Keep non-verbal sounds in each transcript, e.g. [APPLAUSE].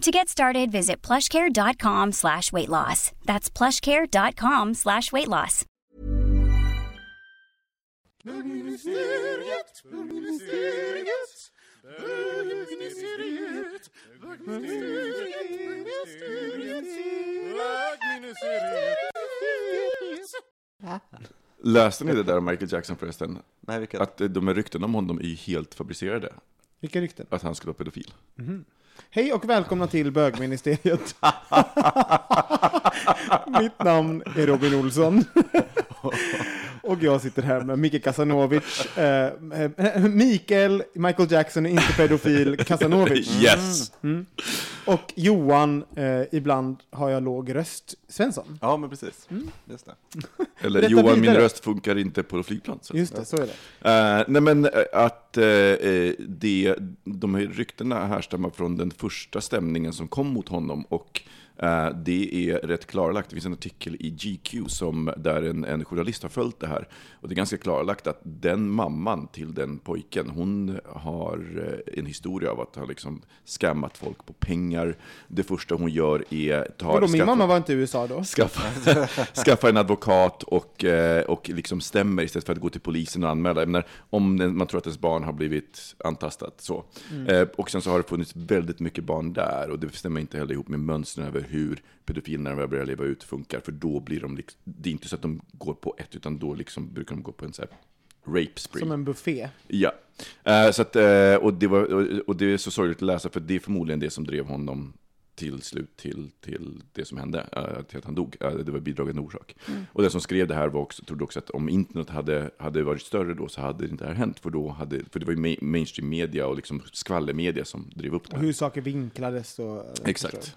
To get started, visit plushcare.com slash weight loss. That's plushcare.com slash weight loss. Läste ni det där om Michael Jackson förresten? Nej, vilket? Att eh, de här ryktena om honom är ju helt fabricerade. Vilka rykten? Att han skulle vara pedofil. Hej och välkomna till bögministeriet. [LAUGHS] Mitt namn är Robin Olsson. [LAUGHS] och jag sitter här med Micke Kasanovic. Eh, eh, Mikael, Michael Jackson är inte pedofil, [LAUGHS] Kasanovic. Yes! Och Johan, eh, ibland har jag låg röst, Svensson. Ja, men precis. Just det. [LAUGHS] Eller Berätta Johan, min röst funkar inte på flygplan. Så. Just det, så är det. Eh, nej men eh, att eh, eh, det, de här ryktena härstammar från den första stämningen som kom mot honom och det är rätt klarlagt. Det finns en artikel i GQ som, där en, en journalist har följt det här. Och det är ganska klarlagt att den mamman till den pojken, hon har eh, en historia av att ha liksom scammat folk på pengar. Det första hon gör är tar, Vadå, min skaffa- mamma var inte i USA då? skaffa, [LAUGHS] skaffa en advokat och, eh, och liksom stämmer istället för att gå till polisen och anmäla. Menar, om man tror att ens barn har blivit antastat. Så. Eh, och sen så har det funnits väldigt mycket barn där och det stämmer inte heller ihop med mönstren över hur pedofiler när de väl börjar leva ut funkar. För då blir de, liksom, det är inte så att de går på ett, utan då liksom brukar de gå på en så här rape spree. Som en buffé. Ja, Eh, så att, eh, och, det var, och, och det är så sorgligt att läsa för det är förmodligen det som drev honom till slut till, till det som hände, eh, till att han dog. Eh, det var bidragande orsak. Och den som skrev det här var också, trodde också att om internet hade, hade varit större då så hade det inte här hänt. För, då hade, för det var ju ma- mainstream media och liksom skvallermedia som drev upp det Och här. hur saker vinklades och... Exakt.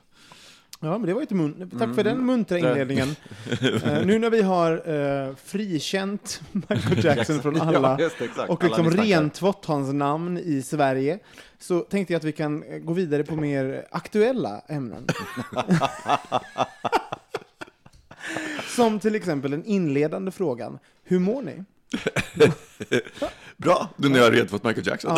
Ja, men det var inte mun- Tack för den muntra inledningen. [LAUGHS] Eh, nu när vi har uh, frikänt Michael [LAUGHS] Jackson från alla Ja, det, och Alla liksom misstankar. rentvått hans namn i Sverige så tänkte jag att vi kan eh, gå vidare på mer aktuella ämnen. [LAUGHS] Som till exempel den inledande frågan. Hur mår ni? Bra, nu när jag redan fått Michael Jackson.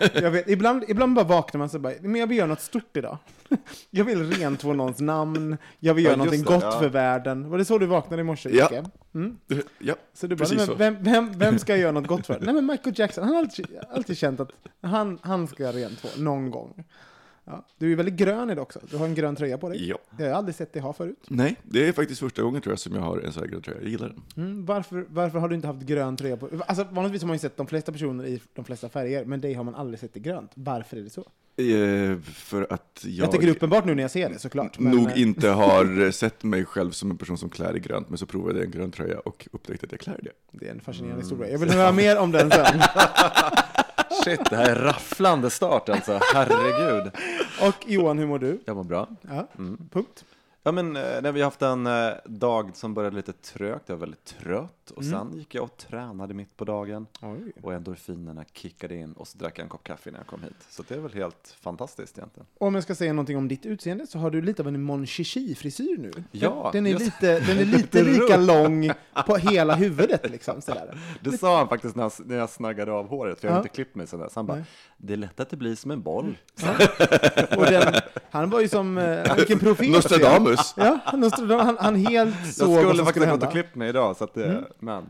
Ja, [LAUGHS] jag vet, ibland, ibland bara vaknar man så bara, men jag vill göra något stort idag. [LAUGHS] Jag vill rentvå någons namn, jag vill Ja, göra någonting just det, gott ja. för världen. Var det så du vaknade i morse? Ja. Mm? Ja, Så du bara, precis men vem, vem, vem ska jag göra något gott för? [LAUGHS] Nej men Michael Jackson, han har alltid, alltid känt att han, han ska rentvå någon gång. Ja. Du är väldigt grön idag också, du har en grön tröja på dig. Ja. Det har jag aldrig sett dig ha förut. Nej, det är faktiskt första gången tror jag som jag har en sån här grön tröja. Jag gillar den. Mm, varför, varför har du inte haft grön tröja på Alltså vanligtvis har man ju sett de flesta personer i de flesta färger, men dig har man aldrig sett i grönt. Varför är det så? Eh, för att jag... Jag tycker det är uppenbart nu när jag ser det såklart. Men, nog inte har [LAUGHS] sett mig själv som en person som klär i grönt, men så provade jag en grön tröja och upptäckte att jag klär i det. Det är en fascinerande historia. Jag vill höra mer om den sen. [LAUGHS] [LAUGHS] Shit, det här är rafflande start alltså. Herregud. Och Johan, hur mår du? Jag mår bra. Ja, punkt. Ja, men eh, när vi har haft en eh, dag som började lite trögt, jag var väldigt trött och sen gick jag och tränade mitt på dagen Oj. och endorfinerna kickade in och så drack jag en kopp kaffe när jag kom hit. Så det är väl helt fantastiskt egentligen. Om jag ska säga någonting om ditt utseende så har du lite av en Mon Chichi-frisyr nu. Ja, den är just- lite, den är [LAUGHS] lite lika lång på hela huvudet liksom. Sådär. [LAUGHS] Det sa han faktiskt när jag, när jag snaggade av håret, för jag har Ja. inte klippt mig sedan dess. Han bara, det är lätt att det blir som en boll. Och den, han var ju som, eh, vilken profet. Nostradamus! Ja, Nostradamus. Han, han helt såg Jag vad skulle som faktiskt skulle ha gått och hända. klippt mig idag, så att det, men,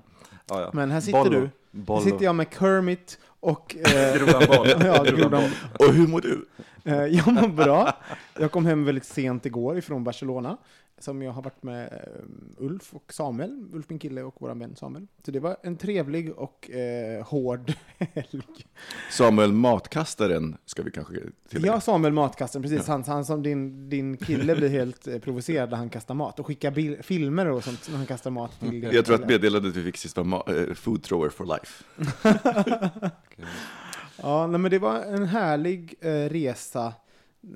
ja, ja. Men här sitter Bollo. du. Här Bollo. sitter jag med Kermit och... Eh, [LAUGHS] Grodan boll. [LAUGHS] ja, grodan. Och hur mår du? Eh, jag mår bra. Jag kom hem väldigt sent igår ifrån Barcelona. Som jag har varit med eh, Ulf och Samuel, Ulf min kille och vår vän Samuel. Så det var en trevlig och eh, hård [LAUGHS] helg. Samuel Matkastaren ska vi kanske tillägga. Ja, Samuel Matkastaren, precis. Han, han som din, din kille blir helt eh, provocerad när han kastar mat och skickar bil, filmer och sånt när han kastar mat till Jag tror att meddelandet vi fick sist var eh, food thrower for life. [LAUGHS] Ja, nej, men det var en härlig eh, resa.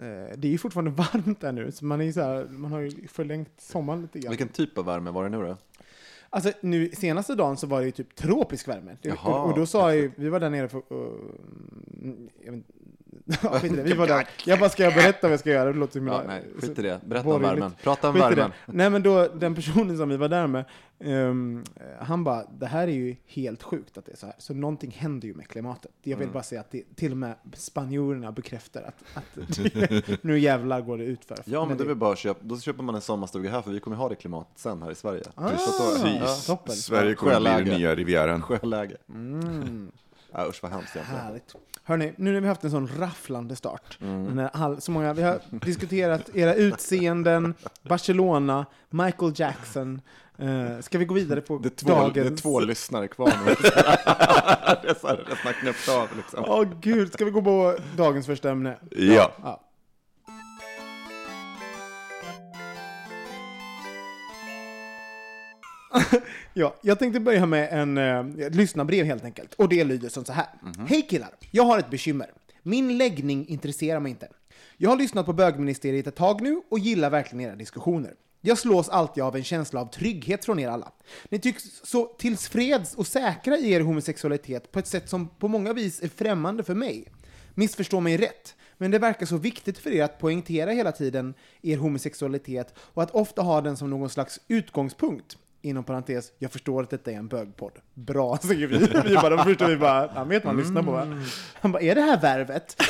Eh, det är ju fortfarande [LAUGHS] varmt där nu, så man, är så här, man har ju förlängt sommaren lite grann. Vilken typ av värme var det nu då? Alltså nu senaste dagen så var det ju typ tropisk värme. Jaha, och, och då sa jag vi var där nere för... Uh, jag vet, [LAUGHS] ja, skit i det. Vi var där. Jag bara, ska jag berätta vad jag ska göra? Det låter Ja, nej, skit i det. Berätta om värmen. Prata om Skit värmen. Nej men då, den personen som vi var där med, ehm, han bara, det här är ju helt sjukt att det är så här. Så någonting händer ju med klimatet. Jag vill Mm. bara säga att det, till och med spanjorerna bekräftar att, att [LAUGHS] [LAUGHS] nu jävlar går det ut för. Ja, men det är väl bara köpa, då köper man en sommarstuga här för vi kommer ha det klimatet sen här i Sverige. Ah, Precis. toppen. Sverige kommer bli den nya Rivieran. Sjöläge. Mm. Ja, usch vad hemskt egentligen. Härligt. Hörni, nu när vi haft en sån rafflande start, Mm. när all, så många, vi har diskuterat era utseenden, Barcelona, Michael Jackson. Eh, ska vi gå vidare på Det två, dagens... det är två lyssnare kvar nu. [LAUGHS] det är så här, resten har knäppt av liksom. Åh gud, ska vi gå på dagens första ämne? Ja. Ja. ja, [LAUGHS] jag tänkte börja med en eh, lyssnarbrev helt enkelt. Och det lyder som så här. Hej killar! Jag har ett bekymmer. Min läggning intresserar mig inte. Jag har lyssnat på bögministeriet ett tag nu och gillar verkligen era diskussioner. Jag slås alltid av en känsla av trygghet från er alla. Ni tycks så tillfreds och säkra i er homosexualitet på ett sätt som på många vis är främmande för mig. Missförstå mig rätt, men det verkar så viktigt för er att poängtera hela tiden er homosexualitet och att ofta ha den som någon slags utgångspunkt. Inom parentes, jag förstår att detta är en bögpodd. Bra, [LAUGHS] säger vi. Vi bara, då förstår vi bara, han vet han lyssnar på va? Han bara, är det här värvet? [LAUGHS]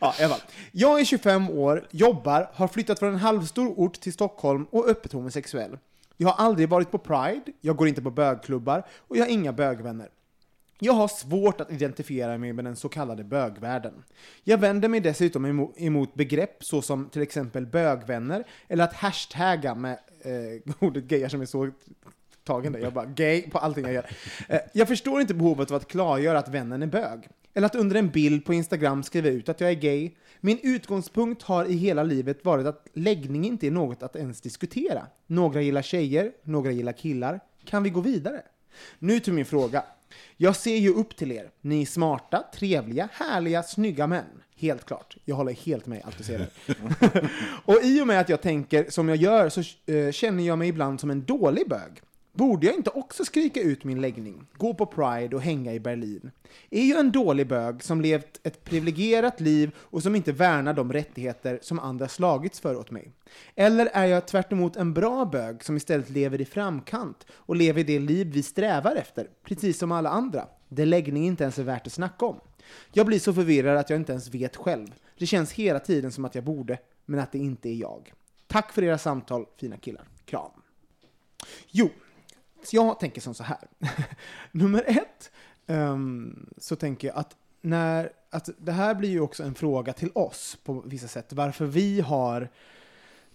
ja, alla fall. Jag är 25 år, jobbar, har flyttat från en halvstor ort till Stockholm och öppet homosexuell. Jag har aldrig varit på Pride, jag går inte på bögklubbar och jag har inga bögvänner. Jag har svårt att identifiera mig med den så kallade bögvärlden. Jag vänder mig dessutom emot begrepp såsom till exempel bögvänner eller att hashtagga med eh, [LAUGHS] ordet gayar som är så tagen där. Jag bara gay på allting jag gör. Eh, jag förstår inte behovet av att klargöra att vännen är bög. Eller att under en bild på Instagram skriva ut att jag är gay. Min utgångspunkt har i hela livet varit att läggning inte är något att ens diskutera. Några gillar tjejer, några gillar killar. Kan vi gå vidare? Nu till min fråga. Jag ser ju upp till er. Ni är smarta, trevliga, härliga, snygga män. Helt klart. Jag håller helt med allt du säger. [LAUGHS] och i och med att jag tänker som jag gör så eh, känner jag mig ibland som en dålig bög. Borde jag inte också skrika ut min läggning, gå på Pride och hänga i Berlin? Är jag en dålig bög som levt ett privilegierat liv och som inte värnar de rättigheter som andra slagits för åt mig? Eller är jag tvärt emot en bra bög som istället lever i framkant och lever det liv vi strävar efter, precis som alla andra, där läggning inte ens är värt att snacka om? Jag blir så förvirrad att jag inte ens vet själv. Det känns hela tiden som att jag borde, men att det inte är jag. Tack för era samtal, fina killar. Kram. Jo, så jag tänker som så här. [LAUGHS] Nummer ett, um, så tänker jag att när, att det här blir ju också en fråga till oss på vissa sätt. Varför vi har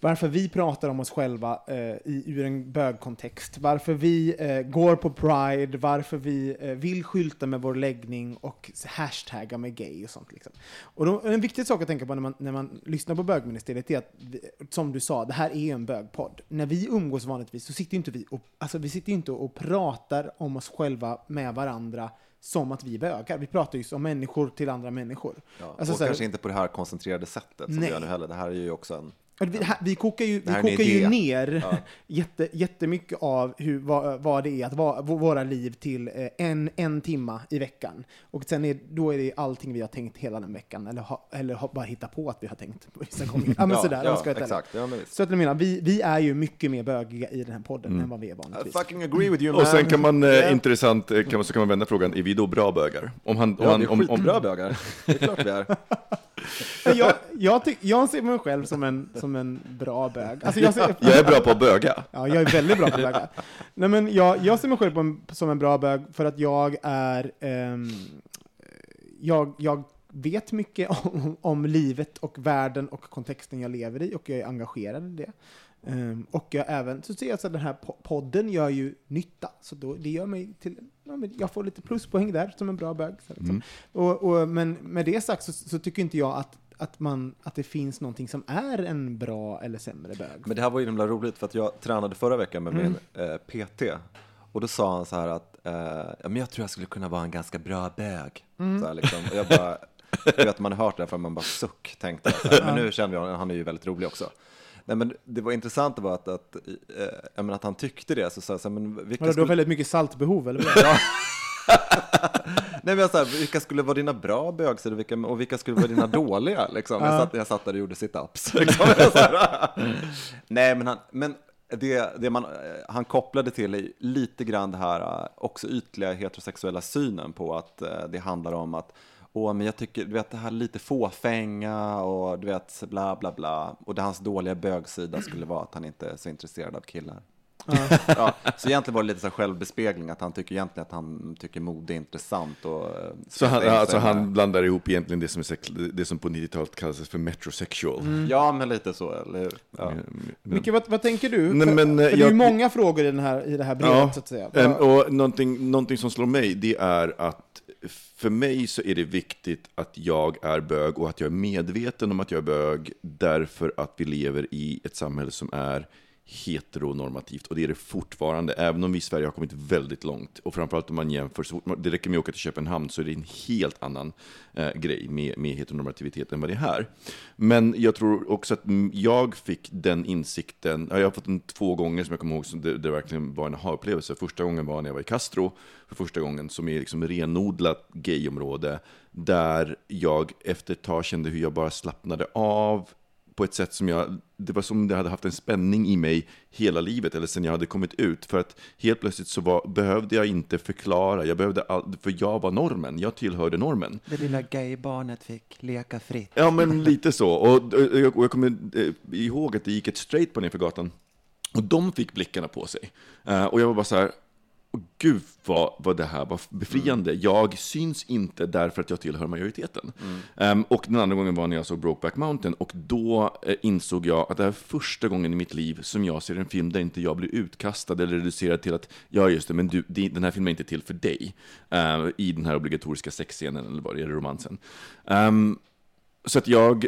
varför vi pratar om oss själva eh, i, ur en bögkontext. Varför vi eh, går på Pride, varför vi eh, vill skylta med vår läggning och hashtagga med gay och sånt. Liksom. Och då, en viktig sak att tänka på när man, när man lyssnar på bögministeriet är att, vi, som du sa, det här är en bögpodd. När vi umgås vanligtvis så sitter ju inte vi och, alltså, vi sitter inte och pratar om oss själva med varandra som att vi är bögar. Vi pratar ju som människor till andra människor. Ja, Alltså och så här- kanske inte på det här koncentrerade sättet som Nej. vi gör nu heller. Det här är ju också en... Vi, här- vi kokar ju, vi kokar ju ner Ja. [LAUGHS] jätte, jättemycket av hur, vad, vad det är att vara våra liv till eh, en, en timma i veckan. Och sen är, då är det allting vi har tänkt hela den veckan, eller, ha, eller ha, bara hitta på att vi har tänkt på vissa gånger. Ja, men sådär, ja jag ska ärlig. exakt. Ja, men. Så att jag menar, vi, vi är ju mycket mer bögiga i den här podden än vad vi är I vanligtvis. fucking agree with you man. Och sen kan man, eh, Yeah. intressant, eh, kan man, så kan man vända frågan, är vi då bra bögar? Om han, om Ja, han, vi är om, skitbra om, bögar. Det är klart vi är. [LAUGHS] Jag, jag, tyck, jag ser mig själv som en, som en bra bög. Alltså [LAUGHS] jag, ser, jag är bra på att böga. [LAUGHS] Ja, jag är väldigt bra på bögar. Nej, men jag, jag ser mig själv en, som en bra bög för att jag är... ehm, jag, jag vet mycket [LAUGHS] om, om livet och världen och kontexten jag lever i och jag är engagerad i det. Ehm, och jag även så ser jag att den här po- podden gör ju nytta. Så då, det gör mig till, ja, jag får lite pluspoäng där som en bra bög. Så liksom. Mm. och, och, men med det sagt så, så tycker inte jag att, att, man, att det finns någonting som är en bra eller sämre bög. Men det här var ju himla roligt för att jag tränade förra veckan med min eh, PT och då sa han så här att eh, men jag tror jag skulle kunna vara en ganska bra bög. Så här, liksom. Och jag bara, jag vet man har hört det här för man bara suck tänkte jag. Så här, men nu kände jag, han är ju väldigt rolig också. Nej, men det var intressant var att, att, menar, att han tyckte det. Så så här, men vilka Vadå, du har skulle, väldigt mycket saltbehov, eller? vad? [LAUGHS] nej, men jag, här, vilka skulle vara dina bra bögsidor och vilka, och vilka skulle vara dina [LAUGHS] dåliga? Liksom. Jag, satt, jag satt där och gjorde sit-ups. [LAUGHS] Liksom. Nej, men, han, men det, det man, eh, han kopplade till är lite grann det här eh, också ytliga heterosexuella synen på att eh, det handlar om att Åh, men jag tycker, du vet, det här lite fåfänga och du vet, bla bla bla. Och det hans dåliga bögsida skulle vara att han inte är så intresserad av killar. Ja, så egentligen var det lite så här självbespegling, att han tycker egentligen att han tycker mode är intressant. Och, eh, Så han, alltså han blandar ihop egentligen det som, är det som på 90-talet kallas för metrosexual. Ja, men lite så, eller hur? Ja. Mm, Micke, vad, vad tänker du? Nej, för, men, eh, för det är ju jag- många frågor i, den här, i det här brevet, så att säga. Vad- och någonting, någonting som slår mig, det är att för mig så är det viktigt att jag är bög och att jag är medveten om att jag är bög därför att vi lever i ett samhälle som är heteronormativt och det är det fortfarande, även om vi i Sverige har kommit väldigt långt och framförallt om man jämför, så fort man, det räcker med att åka till Köpenhamn så är det en helt annan eh, grej med, med heteronormativitet än vad det är här. Men jag tror också att jag fick den insikten, jag har fått den två gånger som jag kommer ihåg, som det, det verkligen var en aha-upplevelse. Första gången var när jag var i Castro, för första gången, som är liksom renodlat gayområde, där jag efter ett tag kände hur jag bara slappnade av på ett sätt som jag, det var som om jag hade haft en spänning i mig hela livet, eller sen jag hade kommit ut. För att helt plötsligt så var, behövde jag inte förklara, jag behövde all, för jag var normen, jag tillhörde normen. Det lilla gaybarnet fick leka fritt. Ja, men lite så. Och, och, jag- och jag kommer eh, ihåg att det gick ett straight på nerför gatan. Och de fick blickarna på sig. Eh, och jag var bara så här, "Åh, gud vad, vad det här var befriande. Jag syns inte därför att jag tillhör majoriteten. Ehm, och den andra gången var när jag såg Brokeback Mountain. Och då eh, insåg jag att det här är första gången i mitt liv som jag ser en film där inte jag blir utkastad eller reducerad till att, ja just det, men du, den här filmen är inte till för dig. eh, I den här obligatoriska sexscenen eller vad det är, romansen. Ehm, så att jag,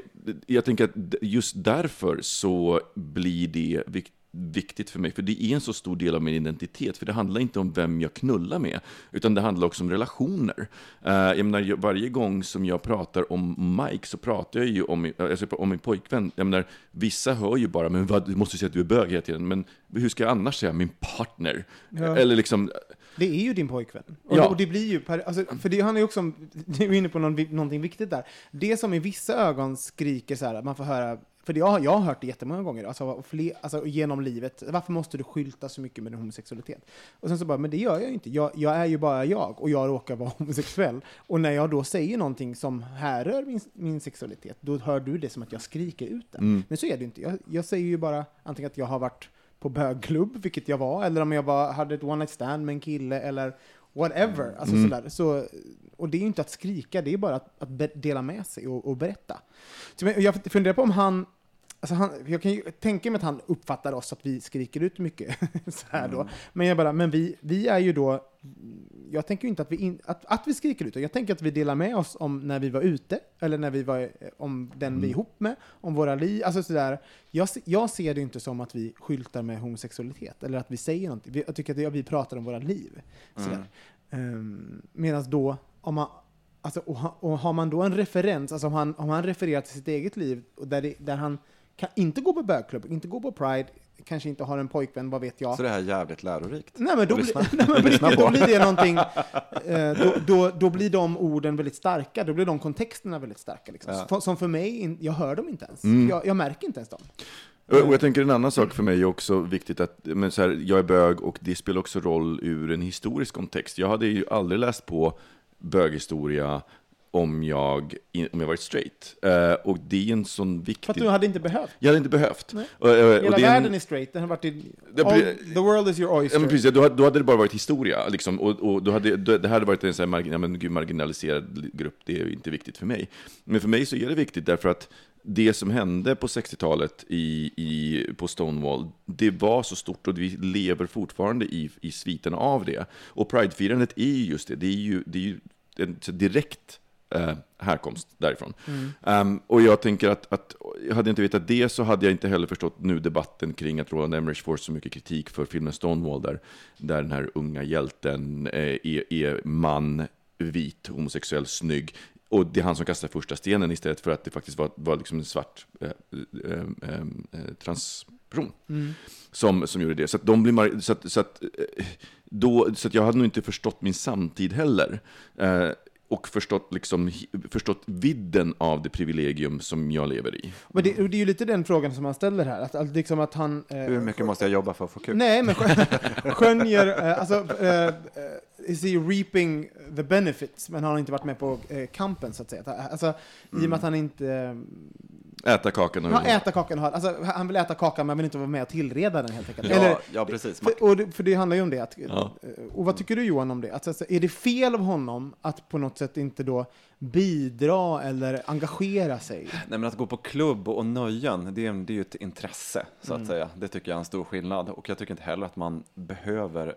jag tänker att just därför så blir det vik- viktigt för mig, för det är en så stor del av min identitet, för det handlar inte om vem jag knullar med, utan det handlar också om relationer. Uh, jag menar, varje gång som jag pratar om Mike så pratar jag ju om, min- alltså, om min pojkvän. Jag menar, vissa hör ju bara, men vad, du måste säga att du är bög hela tiden, men hur ska jag annars säga min partner? Ja. Eller liksom, Det är ju din pojkvän. Och, Ja. och det blir ju, per, alltså, för det handlar ju också om, [LAUGHS] du är inne på någon, någonting viktigt där. Det som i vissa ögon skriker så här, att man får höra, för det, jag, har- jag har hört det jättemånga gånger, alltså, fler, alltså genom livet, varför måste du skylta så mycket med din homosexualitet? Och sen så bara, men det gör jag ju inte, jag, jag är ju bara jag, och jag råkar vara [LAUGHS] homosexuell. Och när jag då säger någonting som härrör min, min sexualitet, då hör du det som att jag skriker ut den. Men så är det ju inte, jag, jag säger ju bara antingen att jag har varit på bögklubb, vilket jag var, eller om jag bara hade ett one night stand med en kille, eller whatever. Alltså sådär. Så, och det är ju inte att skrika, det är bara att, att dela med sig och, och berätta. Så jag funderar på om han, alltså han, jag kan ju tänka mig att han uppfattar oss att vi skriker ut mycket. [LAUGHS] så här då. Men jag bara, men vi, vi är ju då, jag tänker ju inte att vi, in, att, att vi skriker ut, jag tänker att vi delar med oss om när vi var ute, eller när vi var, eh, om den vi är ihop med, om våra liv, alltså sådär. Jag, jag ser det inte som att vi skyltar med homosexualitet, eller att vi säger någonting. Vi- Jag tycker att det, vi pratar om våra liv. Sådär. Um, Medan då, om man, alltså, och, och har man då en referens, alltså om han, om han refererar till sitt eget liv, och där, det, där han kan inte gå på bögklubb, inte gå på Pride, kanske inte har en pojkvän, vad vet jag. Så det här är jävligt lärorikt. Nej men då, lyssna- [LAUGHS] nej, men riktigt, då blir det någonting, [LAUGHS] eh, då, då, då blir de orden väldigt starka, då blir de kontexterna väldigt starka. Liksom. Ja. Som- för mig, jag hör dem inte ens. Mm. Jag, jag märker inte ens dem. Och jag tänker en annan sak för mig är också viktigt att, men så här, jag är bög och det spelar också roll ur en historisk kontext. Jag hade ju aldrig läst på böghistoria om jag, om jag varit straight. Eh, och det är en sån För viktig... att du hade inte behövt. Jag hade inte behövt. Nej. Och, och Hela är en- världen är straight, den har varit i, all, the world is your oyster. Ja, men precis, då, hade- då hade det bara varit historia, liksom, och, och då hade, då, det här hade varit en sån här margin, ja, men, gud, marginaliserad grupp, det är ju inte viktigt för mig. Men för mig så är det viktigt därför att det som hände på 60-talet i, i, på Stonewall, det var så stort och vi lever fortfarande i, i sviterna av det. Och Pride-firandet är ju just det, det är ju, det är ju en direkt eh, härkomst därifrån. Um, och jag tänker att, att jag hade inte vetat det så hade jag inte heller förstått nu debatten kring att Roland Emmerich får så mycket kritik för filmen Stonewall där, där den här unga hjälten eh, är, är man, vit, homosexuell, snygg. Och det är han som kastar första stenen istället för att det faktiskt var, var liksom en svart eh, eh, eh, eh, transperson som, som gjorde det. Så att, de blir så att, så att, eh, då, så att jag hade nog inte förstått min samtid heller. Eh, och förstått, liksom, förstått vidden av det privilegium som jag lever i. Men det, det är ju lite den frågan som han ställer här. Att, att liksom att han... eh, Hur mycket måste jag jobba för att få kul? Nej, men skön- [LAUGHS] skönjer, eh, alltså, eh, eh, is he reaping the benefits, men han har inte varit med på eh, kampen, så att säga. Alltså, I och med att han inte... Äta kakan och Han äter kakan, och alltså, han vill äta kakan, men han vill inte vara med och tillreda den helt enkelt. Ja, Eller, ja, precis. För, och det, för det handlar ju om det. Att, Ja. eh, Och vad tycker du Johan om det? Att, alltså, är det fel av honom att på något sätt inte då bidra eller engagera sig? Nej, men att gå på klubb och nöjen, det är, det är ju ett intresse, så att säga. Det tycker jag är en stor skillnad. Och jag tycker inte heller att man behöver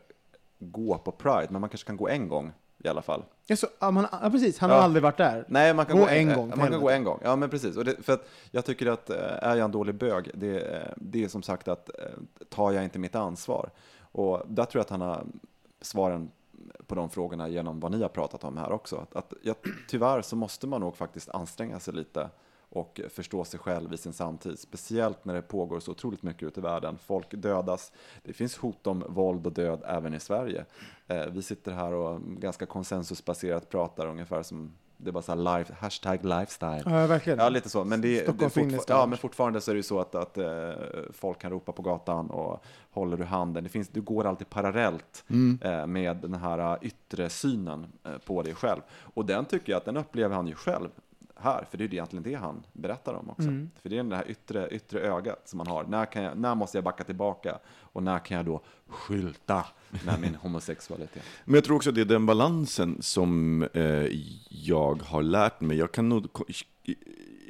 gå på Pride, men man kanske kan gå en gång i alla fall. Ja, så, ja, man, ja, precis, han Ja. har aldrig varit där. Nej, man kan Gå gå, en en gång, Man kan gå en gång, ja men precis. Och det, för att jag tycker att eh, är jag en dålig bög, det, eh, det är som sagt att eh, tar jag inte mitt ansvar. Och där tror jag att han har svaren på de frågorna genom vad ni har pratat om här också. Att, att jag, tyvärr så måste man nog faktiskt anstränga sig lite och förstå sig själv i sin samtid. Speciellt när det pågår så otroligt mycket ute i världen. Folk dödas. Det finns hot om våld och död även i Sverige. Eh, vi sitter här och ganska konsensusbaserat pratar ungefär som det bara så här life, hashtag lifestyle. Ja, verkligen. Ja, lite så. Men, det, det, fortfar- ja, men fortfarande så är det ju så att, att eh, folk kan ropa på gatan och håller du handen. Det finns, du går alltid parallellt eh, med den här eh, yttre synen eh, på dig själv. Och den tycker jag att den upplever han ju själv här, för det är ju egentligen det han berättar om också. För det är det här yttre, yttre ögat som man har. När, kan jag, när måste jag backa tillbaka? Och när kan jag då skylta med min homosexualitet? [LAUGHS] Men jag tror också att det är den balansen som eh, jag har lärt mig. Jag kan nog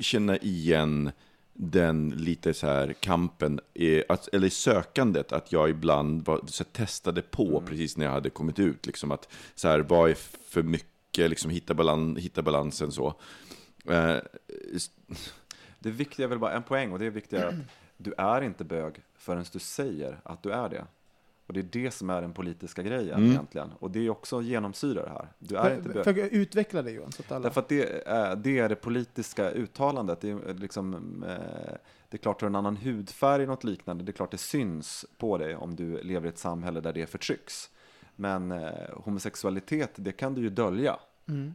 känna igen den lite så här kampen, att, eller sökandet, att jag ibland var, så testade på precis när jag hade kommit ut. Liksom att, så här, vad är för mycket, liksom, hitta, balan, hitta balansen så. Eh, Det viktiga är väl bara en poäng och det är viktigare att du är inte bög förrän du säger att du är det. Och det är det som är den politiska grejen egentligen. Och det är också genomsyrar det här. Du är inte För, bög. för, utveckla det Johan, så att alla... Därför att det är, det är det politiska uttalandet. Det är, liksom, eh, det är klart, har du en annan hudfärg eller något liknande, det är klart det syns på dig om du lever i ett samhälle där det förtrycks. Men eh, homosexualitet, det kan du ju dölja.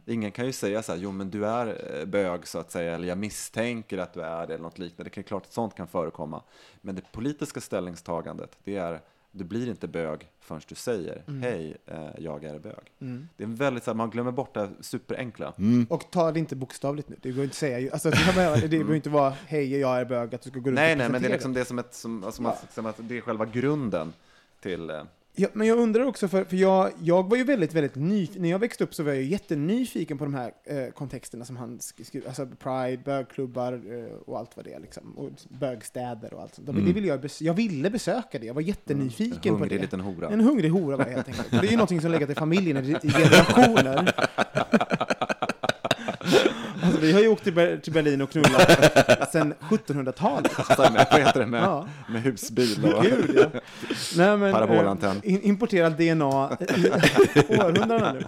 Ingen kan ju säga så här, jo men du är eh, bög så att säga, eller jag misstänker att du är det, eller något liknande. Det är klart att sånt kan förekomma. Men det politiska ställningstagandet, det är, du blir inte bög förrän du säger, hej, eh, jag är bög. Det är väldigt, så här, man glömmer bort det superenkla. Och ta det inte bokstavligt nu. Det går inte att säga. ju- Alltså, det [LAUGHS] behöver inte vara hej, jag är bög, att du ska gå runt Nej, och nej, men det är liksom det som, ett, som, alltså, man, som att det är själva grunden till... Ja, men jag undrar också, för, för jag, jag var ju väldigt, väldigt nyfiken. När jag växte upp så var jag jättenyfiken på de här eh, kontexterna som han skrev, alltså Pride, bögklubbar eh, och allt vad det är liksom. Och bögstäder och allt sånt. Det ville jag, bes- jag ville besöka det, jag var jättenyfiken en på hungrig det. liten hora. En hungrig hora var jag helt enkelt. Det är ju någonting som legat i familjen i i generationer. [LAUGHS] Vi har ju åkt till, Ber- till Berlin och knullat sedan 1700-talet. Så med, vad heter det? Med, Ja. med husbil och... Gud, ja. Nej, men, Parabolantenn. eh, in, importerad DNA i århundradena nu.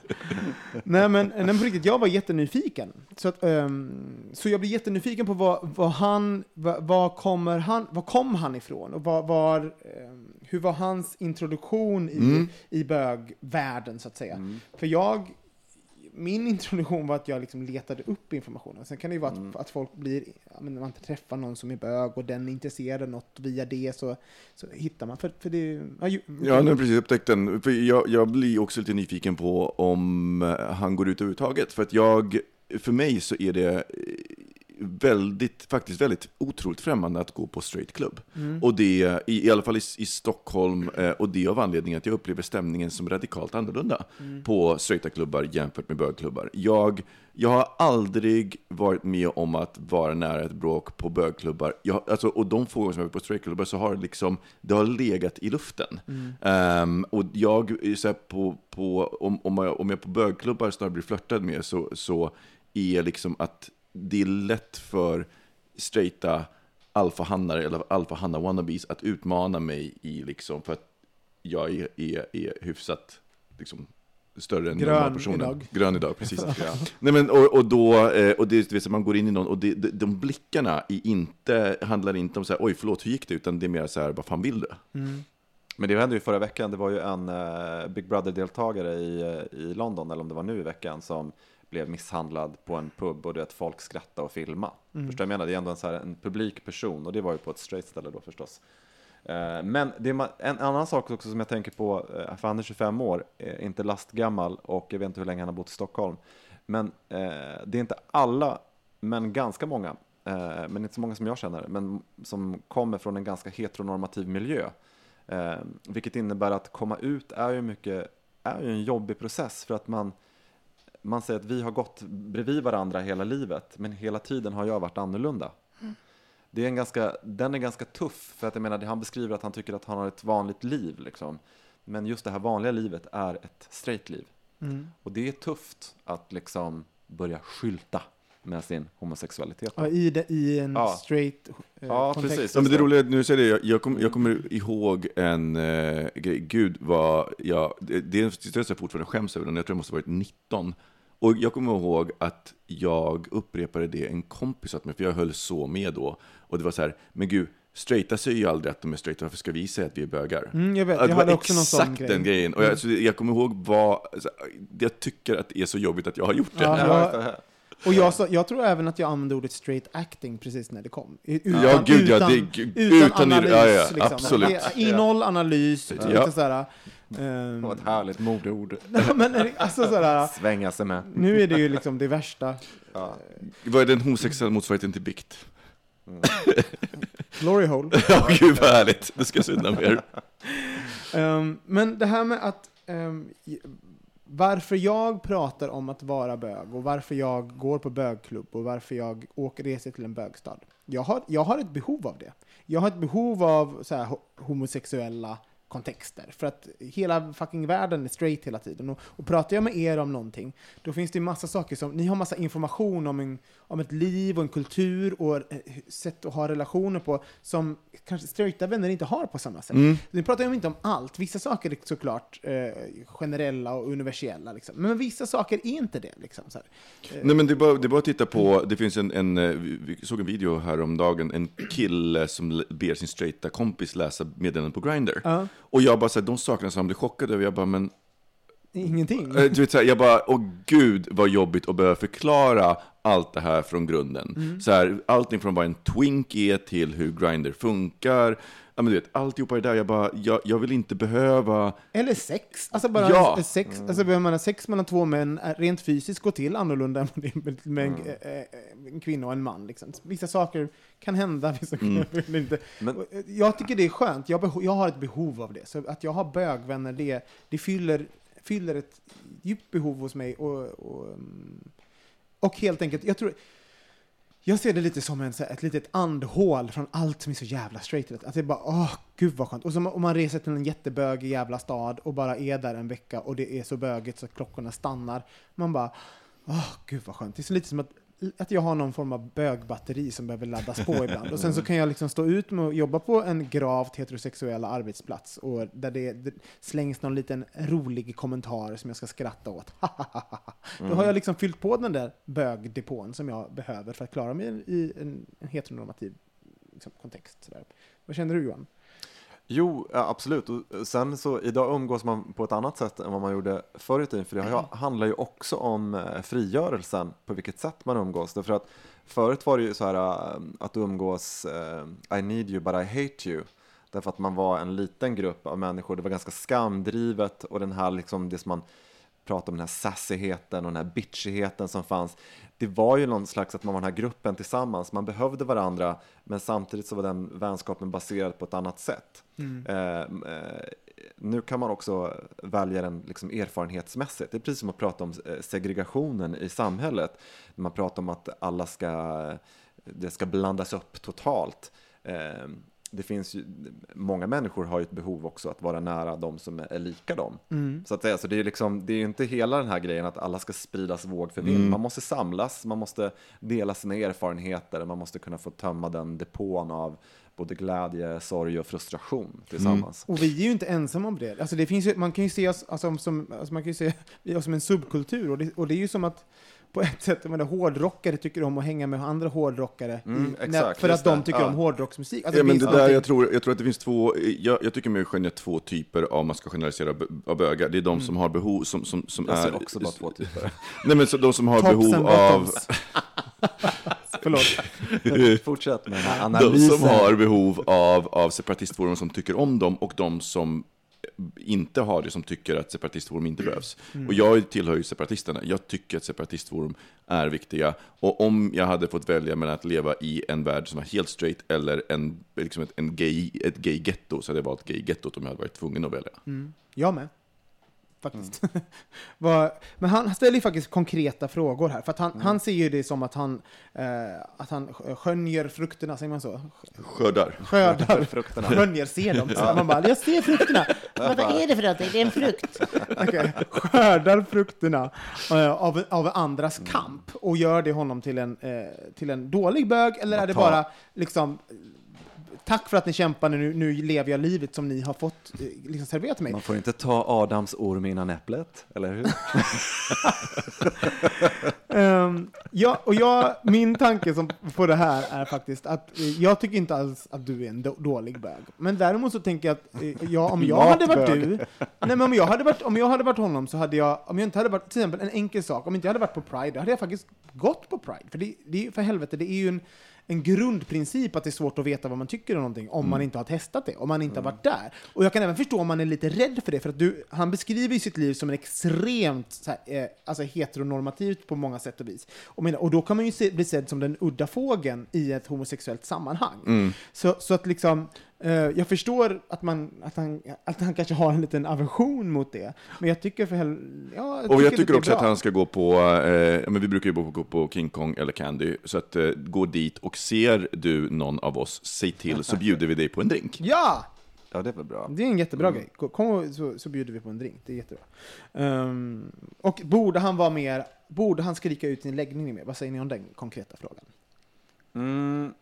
Nej, men, nej, men på riktigt, jag var jättenyfiken. Så, att, ehm, så jag blir jättenyfiken på vad, vad han, vad, vad kommer han, var kom han ifrån? Och vad, var, ehm, hur var hans introduktion i, i bögvärlden, så att säga? För jag, min introduktion var att jag liksom letade upp informationen. Sen kan det ju vara att, att folk blir, men när man träffar någon som är bög och den är intresserad av något via det så, så hittar man. För, för det, ja, ju, Ja, nu precis upptäckt den. För jag, jag blir också lite nyfiken på om han går ut överhuvudtaget. För att jag, för mig så är det, väldigt, faktiskt väldigt otroligt främmande att gå på straight club. Mm. Och det, i, i alla fall i, i Stockholm, eh, och det av anledningen att jag upplever stämningen som radikalt annorlunda Mm. på straighta klubbar jämfört med bögklubbar. Jag, jag har aldrig varit med om att vara nära ett bråk på bögklubbar. Jag, alltså, och de få gånger som jag varit på straightklubbar så har det liksom, det har legat i luften. Ehm, och jag, så här, på, på, om, om, jag, om jag på bögklubbar snarare blir flörtad med så, så är liksom att det är lätt för straighta alfahannar eller alfahanna wannabes att utmana mig i liksom för att jag är, är, är hyfsat liksom, större än Grön normalpersonen. idag. Grön idag, precis. [LAUGHS] Nej, men, och, och då, eh, och det, så man går in i någon, och det, de, de blickarna är inte, handlar inte om så här, oj förlåt, hur gick det? Utan det är mer så här, vad fan vill du? Men det hände ju förra veckan, det var ju en eh, Big Brother-deltagare i, eh, i London, eller om det var nu i veckan, som blev misshandlad på en pub och du vet, folk skrattade och filmade. Mm. Förstår du vad jag menar? Det är ändå en, så här, en publik person och det var ju på ett straight ställe då förstås. Eh, Men det är en annan sak också som jag tänker på, eh, för han är 25 år, eh, inte lastgammal och jag vet inte hur länge han har bott i Stockholm. Men eh, det är inte alla, men ganska många, eh, men inte så många som jag känner, men som kommer från en ganska heteronormativ miljö. Eh, vilket innebär att komma ut är ju, mycket, är ju en jobbig process för att man, man säger att vi har gått bredvid varandra hela livet, men hela tiden har jag varit annorlunda. Det är en ganska, den är ganska tuff, för att jag menar, det han beskriver att han tycker att han har ett vanligt liv. Liksom. Men just det här vanliga livet är ett straight liv. Mm. Och det är tufft att liksom börja skylta med sin homosexualitet. Ja, i, det, I en Ja. straight eh, Ja, kontext. precis. Ja, men det roliga, är- nu säger det, jag, jag, kom, jag kommer ihåg en eh, grej, gud vad, jag, det, det är en jag fortfarande skäms över den, jag tror jag måste ha varit 19. Och jag kommer ihåg att jag upprepade det en kompis åt mig, för jag höll så med då. Och det var så här, men gud, straighta säger ju aldrig att de är straighta, varför ska vi säga att vi är bögar? Mm, jag vet, Ja, jag det hade var också någon sån exakt grej. Den grejen. Och jag, så jag kommer ihåg vad, alltså, jag tycker att det är så jobbigt att jag har gjort det. Ja, jag, och jag, sa, jag tror även att jag använde ordet straight acting precis när det kom. Utan, Ja, gud, ja, utan, det- utan, utan- analys. ja, ja, liksom. absolut. Det- Innehåll, analys, Ja. lite sådär. Det ehm, var ett härligt modeord. [LAUGHS] men det- alltså sådär, [LAUGHS] Svänga sig med. nu är det ju liksom det värsta. Ja. Vad är den homosexuella motsvarigheten till bikt? Glory hole. [LAUGHS] Ja, gud vad härligt. Det ska jag synda mer. Ehm, men det här med att j- varför jag pratar om att vara bög och varför jag går på bögklubb och varför jag åker reser till en bögstad. Jag har, jag har ett behov av det. Jag har ett behov av så här, homosexuella kontexter. För att hela fucking världen är straight hela tiden. Och, och pratar jag med er om någonting, då finns det ju massa saker som, ni har massa information om, en, om ett liv och en kultur och eh, sätt att ha relationer på som kanske straighta vänner inte har på samma sätt. Mm. Nu pratar jag inte om allt. Vissa saker är såklart eh, generella och universella. Liksom. Men vissa saker är inte det. Liksom, så här. Nej, men det är, bara, det är bara att titta på, det finns en, en, eh, vi såg en video häromdagen, en kille som ber sin straighta kompis läsa meddelanden på Grindr. Ja. Och jag bara, så här, de sakerna som han blir chockad över, jag bara, men Ingenting. Eh, Du vet, så här, jag bara, åh gud vad jobbigt att behöva förklara allt det här från grunden. Mm. Så här, allting från vad en twink är till hur Grindr funkar. Ja, men du vet, alltihopa det där, jag bara, jag, jag vill inte behöva... Eller sex. Alltså bara Ja. sex. Alltså behöver man ha sex mellan två män är rent fysiskt går till annorlunda än är med en, eh, eh, en kvinna och en man. Liksom. Vissa saker kan hända, [LAUGHS] vissa saker inte. Men- eh, Jag tycker det är skönt. Jag, jag har ett behov av det. Så att jag har bögvänner, det, det fyller, fyller ett djupt behov hos mig. Och, och, mm, och helt enkelt, jag tror... Jag ser det lite som en, så här, ett litet andhål från allt som är så jävla straight. Att det är bara, åh, gud vad skönt. Och så om man reser till en jättebögig jävla stad och bara är där en vecka och det är så bögigt så att klockorna stannar. Man bara, åh, gud vad skönt. Det är så lite som att, att jag har någon form av bögbatteri som behöver laddas på [LAUGHS] ibland. Och sen så kan jag liksom stå ut med att jobba på en gravt heterosexuell arbetsplats och där det, slängs någon liten rolig kommentar som jag ska skratta åt. [LAUGHS] Då har jag liksom fyllt på den där bögdepån som jag behöver för att klara mig i en, en heteronormativ liksom, kontext. Sådär. Vad känner du Johan? Jo, absolut. Och sen så idag umgås man på ett annat sätt än vad man gjorde förr i tiden. För det har- handlar ju också om eh, frigörelsen, på vilket sätt man umgås. Därför att förut var det ju så här eh, att du umgås eh, I need you but I hate you. Därför att man var en liten grupp av människor. Det var ganska skamdrivet och den här liksom det som man prata om den här sassigheten och den här bitchigheten som fanns. Det var ju någon slags att man var den här gruppen tillsammans, man behövde varandra, men samtidigt så var den vänskapen baserad på ett annat sätt. Eh, eh, nu kan man också välja den liksom erfarenhetsmässigt. Det är precis som att prata om eh, segregationen i samhället. Man pratar om att alla ska, det ska blandas upp totalt. Eh, det finns ju, många människor har ju ett behov också att vara nära de som är lika dem. Så att säga, så det är liksom, det är ju inte hela den här grejen att alla ska spridas våg för vind. Man måste samlas, man måste dela sina erfarenheter, man måste kunna få tömma den depån av både glädje, sorg och frustration tillsammans. Och vi är ju inte ensamma om det. Alltså det finns ju, man kan ju se oss alltså, som, alltså man kan ju se oss som en subkultur, och det, och det är ju som att på ett sätt, jag menar, hårdrockare tycker om att hänga med andra hårdrockare Mm, i, exakt, för att de det. tycker Ja. om hårdrocksmusik. Alltså, Ja, men det där, jag, tror, jag tror att det finns två, jag, jag tycker mig skönja två typer av, man ska generalisera, av bögar. Det är de som har behov, som, som, som Jag är... ser också bara två typer. [LAUGHS] Nej men så de som har Tops behov [LAUGHS] av... Förlåt. [LAUGHS] Fortsätt med den här De analysen. som har behov av, av separatistforum som tycker om dem och de som inte har det, som tycker att separatistforum inte behövs. Mm. Och jag tillhör ju separatisterna. Jag tycker att separatistforum är viktiga. Och om jag hade fått välja mellan att leva i en värld som var helt straight eller en, liksom ett, en gay, ett gay-getto så hade jag valt gay-gettot om jag hade varit tvungen att välja. Jag med. Faktiskt. [LAUGHS] Vad- Men han ställer ju faktiskt konkreta frågor här. För att han, Mm. han ser ju det som att han, eh, att han sk- skönjer frukterna, säger man så? Skördar. Skördar. [LAUGHS] Frukterna. Skönjer, ser dem. Så Man bara, jag ser frukterna. [LAUGHS] Vad är det för någonting? Det är en frukt. Okej. Skördar frukterna eh, av, av andras Mm. kamp och gör det honom till en, eh, till en dålig bög, eller är det ta- bara liksom Tack för att ni kämpade, nu, nu lever jag livet som ni har fått eh, liksom serverat mig. Man får inte ta Adams orm innan äpplet, eller hur? [LAUGHS] Ehm, ja, och jag, min tanke som, på det här är faktiskt att eh, jag tycker inte alls att du är en då, dålig bög. Men däremot så tänker jag att eh, jag, om jag [LAUGHS] hade varit du, nej men om jag hade varit, om jag hade varit honom så hade jag, om jag inte hade varit, till exempel en enkel sak, om inte jag hade varit på Pride, då hade jag faktiskt gått på Pride. För det, det för helvete, det är ju en, en grundprincip att det är svårt att veta vad man tycker om någonting om man inte har testat det, om man inte har varit där. Och jag kan även förstå om man är lite rädd för det, för att du, han beskriver ju sitt liv som en extremt här, eh, alltså heteronormativt på många sätt och vis. Och, men, och då kan man ju se, bli sedd som den udda fågeln i ett homosexuellt sammanhang. Så, så att liksom, jag förstår att, man, att, han, att han kanske har en liten aversion mot det, men jag tycker för hel, ja, Och jag tycker också att bra. han ska gå på, eh, men vi brukar ju gå på, King Kong eller Candy, så att eh, gå dit och ser du någon av oss, säg till så bjuder vi dig på en drink. Ja! Ja, det väl bra. Det är en jättebra grej. Kom och så, så bjuder vi på en drink. Det är jättebra. Ehm, och borde han vara mer, borde han skrika ut sin läggning mer? Vad säger ni om den konkreta frågan? Mm,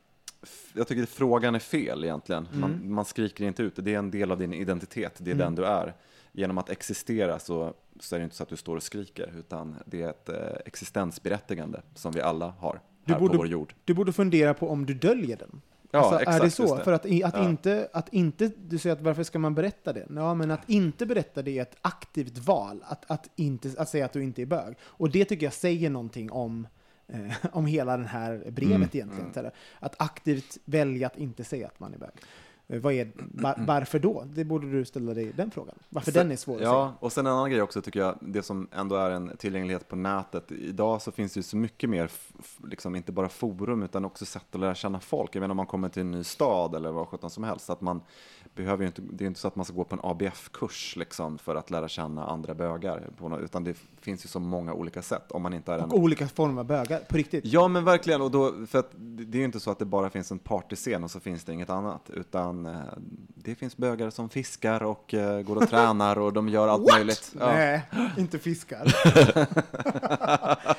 jag tycker att frågan är fel egentligen. Man, man skriker inte ut det. Det är en del av din identitet. Det är den du är. Genom att existera så, så är det inte så att du står och skriker, utan det är ett eh, existensberättigande som vi alla har Du här borde- på vår jord. Du borde fundera på om du döljer den. Ja, alltså, är exakt, det just så? det. För att, att, Ja. inte, att inte, du säger att varför ska man berätta det? Ja, men att inte berätta det är ett aktivt val, att, att, inte, att säga att du inte är bög. Och det tycker jag säger någonting om, eh, [LAUGHS] om hela det här brevet Mm. egentligen. Här, Att aktivt välja att inte säga att man är bög. Eh, Vad är, var, varför då? Det borde du ställa dig den frågan. Varför den är svår att säga. Ja, och sen en annan grej också tycker jag, det som ändå är en tillgänglighet på nätet. Idag så finns det ju så mycket mer, liksom inte bara forum utan också sätt att lära känna folk. Jag menar om man kommer till en ny stad eller vad sjutton som helst. Att man behöver ju inte, det är inte så att man ska gå på en ABF-kurs liksom för att lära känna andra bögar. På något, utan det finns ju så många olika sätt om man inte är en Och olika former av bögar, på riktigt. Ja men verkligen, och då, för det är ju inte så att det bara finns en partyscen och så finns det inget annat, utan eh, det finns bögar som fiskar och eh, går och [LAUGHS] tränar och de gör allt möjligt. Ja. Nej, inte fiskar. [LAUGHS]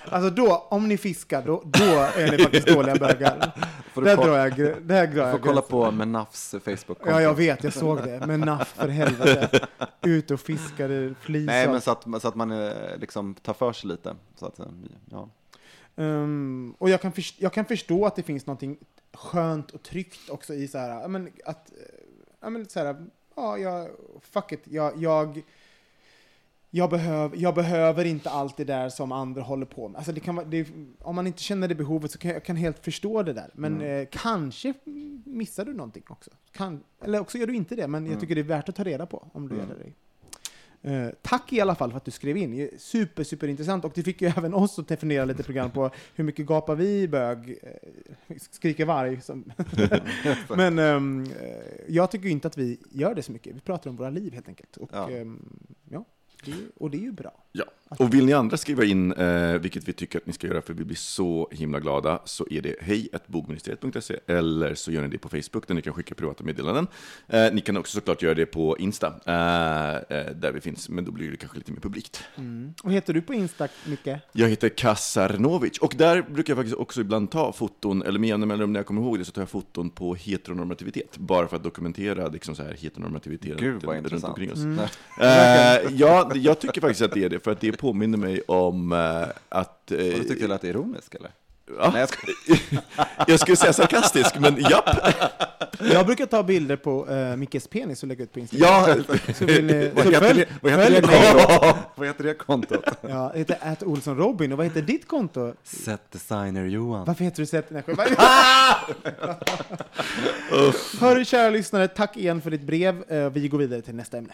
alltså då, om ni fiskar, då, då är ni faktiskt dåliga bögar. Där drar jag, där drar jag får kolla på Menafs Facebook-konto. Ja, jag vet, jag såg det. Men naff för helvete. [LAUGHS] Ut och fiskade flis Nej, men så att, så att man eh, liksom tar för sig lite. Så att, ja. Ehm, och jag kan, först- jag kan förstå att det finns någonting skönt och tryggt också i så här, men att, ja men så här, ja, jag, fuck it, jag, jag, jag, behöv, jag behöver inte allt det där som andra håller på med. Alltså det kan det, om man inte känner det behovet så kan jag kan helt förstå det där. Men eh, kanske missar du någonting också. Kan, eller också gör du inte det, men jag tycker det är värt att ta reda på om du gör det. Eh, tack i alla fall för att du skrev in. Super, super intressant. Och det fick ju [LAUGHS] även oss att definiera lite program på hur mycket gapar vi bög, eh, skriker varg. [LAUGHS] Men ehm, eh, jag tycker inte att vi gör det så mycket. Vi pratar om våra liv helt enkelt. Och, Ja. ehm, ja, det, och det är ju bra. Ja, och vill ni andra skriva in, eh, vilket vi tycker att ni ska göra för vi blir så himla glada, så är det hej.bogministeriet.se eller så gör ni det på Facebook där ni kan skicka privata meddelanden. Eh, ni kan också såklart göra det på Insta, eh, eh, där vi finns, men då blir det kanske lite mer publikt. Vad heter du på Insta, Micke? Jag heter Kasarnovic och där brukar jag faktiskt också ibland ta foton, eller med jämna mellanrum när jag kommer ihåg det, så tar jag foton på heteronormativitet, bara för att dokumentera liksom så här heteronormativitet Gud vad runt intressant. omkring oss. Nej. Eh, ja, jag tycker faktiskt att det är det, för att det påminner mig om eh, att... eh, Och du tyckte du lät ironisk eller? ja, Nej, jag skojar. [LAUGHS] jag skulle säga sarkastisk, men japp. Jag brukar ta bilder på uh, Mickes penis och lägga ut på Instagram. Ja, [LAUGHS] Så vill ni, Vad heter följ, det, vad heter följ det kontot? [LAUGHS] Vad heter det kontot? Ja, det heter att Olsson Robin. Och vad heter ditt konto? Set designer Johan. Varför heter du Seth? Nej. Hörru kära lyssnare, tack igen för ditt brev. Eh, Vi går vidare till nästa ämne.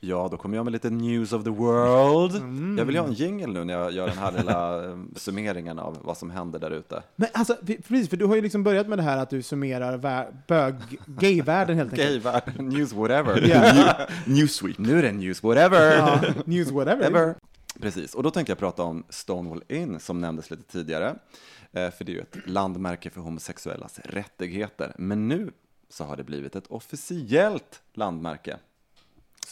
Ja, då kommer jag med lite news of the world. Mm. Jag vill ha en jingle nu när jag gör den här lilla eh, summeringen av vad som händer där ute. Men alltså, för- precis, för du har ju liksom börjat med det här att du summerar bög, gayvärlden helt enkelt. Gayvärlden, news whatever. Ja. [LAUGHS] Newsweek. Nu är det news whatever. Ja, news whatever. Ever. Precis, och då tänkte jag prata om Stonewall Inn som nämndes lite tidigare. Eh, För det är ju ett landmärke för homosexuellas rättigheter. Men nu så har det blivit ett officiellt landmärke.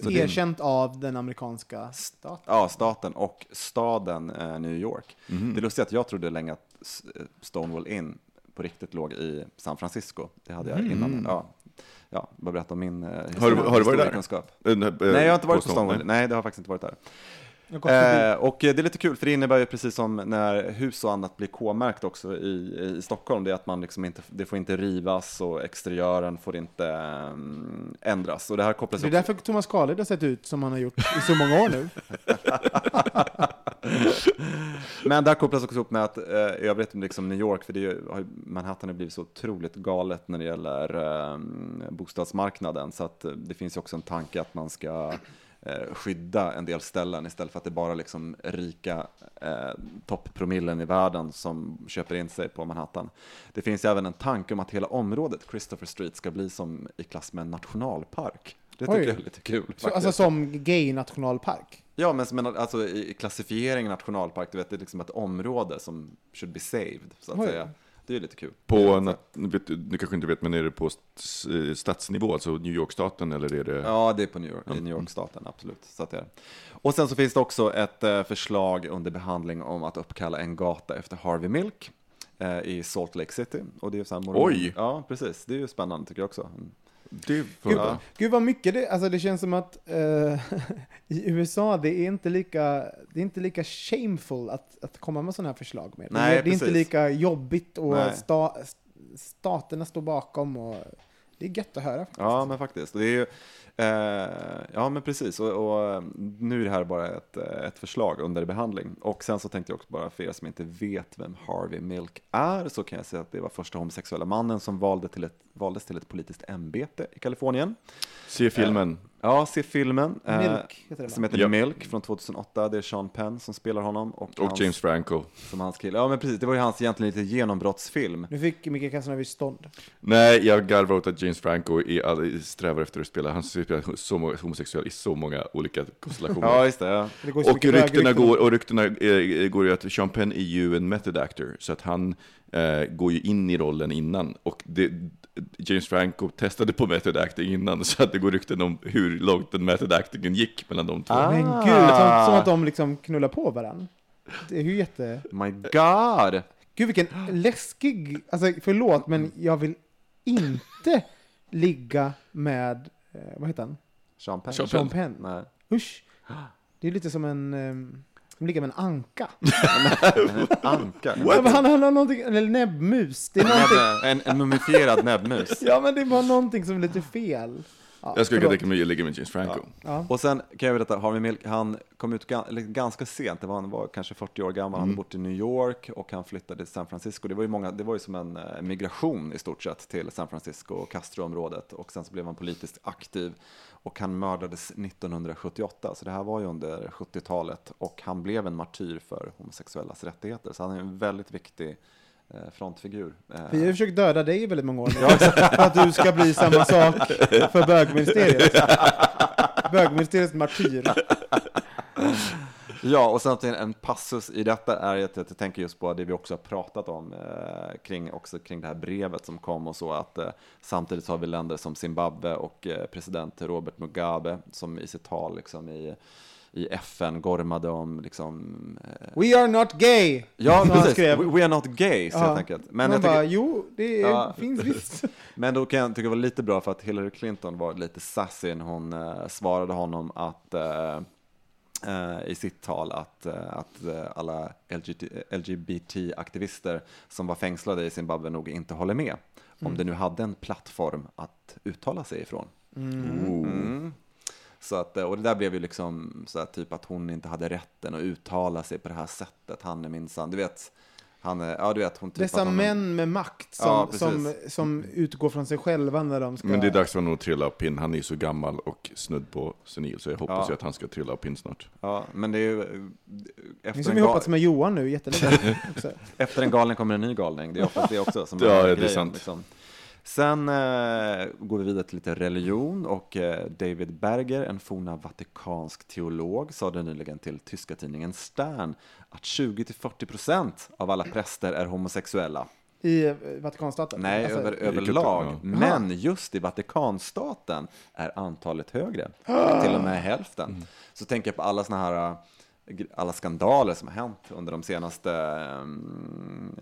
Så det är- Erkänt av den amerikanska staten. Ja, staten och staden eh, New York. Det är lustigt att jag trodde länge att eh, Stonewall Inn på riktigt låg i San Francisco. Det hade jag innan. Ja, ja, bara berätta om min eh, Har du- har du varit där? historiekunskap. Eh, Nej, Nej, jag har inte varit på Stonewall. Nej, det har jag faktiskt inte varit där. Eh, och det är lite kul, för det innebär ju precis som när hus och annat blir K-märkt också i, i Stockholm, det är att man liksom inte, det får inte rivas och exteriören får inte mm, ändras. Och det här kopplas Det är också därför Thomas Carlid har sett ut som han har gjort i så många år nu. [LAUGHS] Men det här kopplas också ihop med att eh, i övrigt liksom New York, för det ju, har Manhattan har blivit så otroligt galet när det gäller eh, bostadsmarknaden, så att eh, det finns ju också en tanke att man ska skydda en del ställen istället för att det bara liksom rika eh, topppromillen i världen som köper in sig på Manhattan. Det finns även en tanke om att hela området, Christopher Street, ska bli som i klass med en nationalpark. Det tycker Oj. jag är lite kul. Så, alltså som gay-nationalpark. Ja, men som en, alltså, i klassifieringen nationalpark, du vet, det är liksom ett område som should be saved, så att Oj. säga. Det är lite kul. På, nat- vet, du kanske inte vet, men är det på st- stadsnivå, alltså New York-staten, eller är det? Ja, det är på New York, i New York-staten, absolut. Så att det är. Och sen så finns det också ett eh, förslag under behandling om att uppkalla en gata efter Harvey Milk eh, i Salt Lake City. Och det är så här Oj! Ja, precis. Det är ju spännande tycker jag också. Det Gud, ja. Gud vad mycket det, alltså det känns som att eh, [LAUGHS] i USA det är inte lika, det är inte lika shameful att, att komma med sådana här förslag med. Nej, det är inte lika jobbigt och sta, staterna står bakom och det är gött att höra. faktiskt. Ja, men faktiskt. Det är ju, ja, men precis. Och, och eh, nu är det här bara ett, eh, ett förslag under behandling. Och sen så tänkte jag också bara för er som inte vet vem Harvey Milk är, så kan jag säga att det var första homosexuella mannen som valde till ett, valdes till ett politiskt ämbete i Kalifornien. Se filmen. Ja, se filmen. eh, Milk heter? Som heter Ja. Milk från 2008. Det är Sean Penn som spelar honom. Och, Och hans, James Franco. Som hans kille. Ja, men precis. Det var ju hans egentligen lite genombrottsfilm. Nu fick Micke Casanova stånd. Nej, jag garvar åt att James Franco är, strävar efter att spela, han spelar så många, homosexuell i så många olika konstellationer. Ja, just det. Ja. Det går och ryktena, går, och ryktena eh, går ju att Sean Penn är ju en method actor, så att han eh, går ju in i rollen innan. Och det, James Franco testade på method acting innan, så att det går rykten om hur långt den method actingen gick mellan de två. Ah. Men gud, som, som att de liksom knullar på varandra. Det är ju jätte... My God! Gud vilken läskig, alltså förlåt men jag vill inte ligga med, eh, vad heter han? Sean Penn. Sean Sean Penn. Nej. Usch. Det är lite som en, um, som ligga med en anka. [LAUGHS] Anka. Ja, men han, han har någonting, eller näbbmus. Det är någonting, En, en mumifierad näbbmus. ja men det var någonting som är lite fel. Ja, Jag skulle kunna tänka mig att ligga med James Franco. Ja. Och sen kan jag berätta, Harvey Milk, han kom ut ganska sent, det var, han var kanske 40 år gammal, han hade bott i New York och han flyttade till San Francisco. Det var ju, många, det var ju som en eh, migration i stort sett till San Francisco och Castroområdet och sen så blev han politiskt aktiv och han mördades 1978, så det här var ju under 70-talet och han blev en martyr för homosexuellas rättigheter, så han är en väldigt viktig frontfigur. Eh, Vi har ju försökt döda dig i väldigt många år nu. för att du ska bli samma [LAUGHS] sak för bögministeriet. Bögministeriets martyr. Ja, och sen en passus i detta är att jag tänker just på det vi också har pratat om eh, kring, också kring det här brevet som kom och så att eh, samtidigt har vi länder som Zimbabwe och eh, president Robert Mugabe som i sitt tal liksom i, i FN gormade om liksom eh, We are not gay! Ja, [LAUGHS] precis. skrev. We, we are not gays Ja. helt enkelt. Men, jag bara, tycker, jo, det är, Ja. finns visst. [LAUGHS] men då kan jag tycka det var lite bra för att Hillary Clinton var lite sassy när hon eh, svarade honom att eh, eh, i sitt tal att, eh, att eh, alla LGBT-aktivister som var fängslade i Zimbabwe nog inte håller med. Om det nu hade en plattform att uttala sig ifrån. Mm. Så att, eh, och det där blev ju liksom så här, typ att hon inte hade rätten att uttala sig på det här sättet. Han är minsann, du vet, han är, ja du vet hon typ Dessa att hon, män med makt som, Ja, som, som utgår från sig själva när de ska... Men det är dags för honom att trilla av pinn. Han är ju så gammal och snudd på senil, så jag hoppas Ja. ju att han ska trilla av pinn snart. Ja, men det är ju... eh, Det är Efter som en, vi gal, hoppats med Johan nu, jättelänge. [LAUGHS] efter en galning kommer en ny galning. Det är oftast det också som [LAUGHS] Ja, ja, det är grejen, sant. Liksom. Sen eh, går vi vidare till lite religion och eh, David Berger, en forna vatikansk teolog, sa det nyligen till tyska tidningen Stern att 20-40% av alla präster är homosexuella. I eh, Vatikanstaten? Nej, Alltså, över, överlag. ja. Men just i Vatikanstaten är antalet högre, [GASPS] till och med hälften. Mm. Så tänker jag på alla såna här gr- alla skandaler som har hänt under de senaste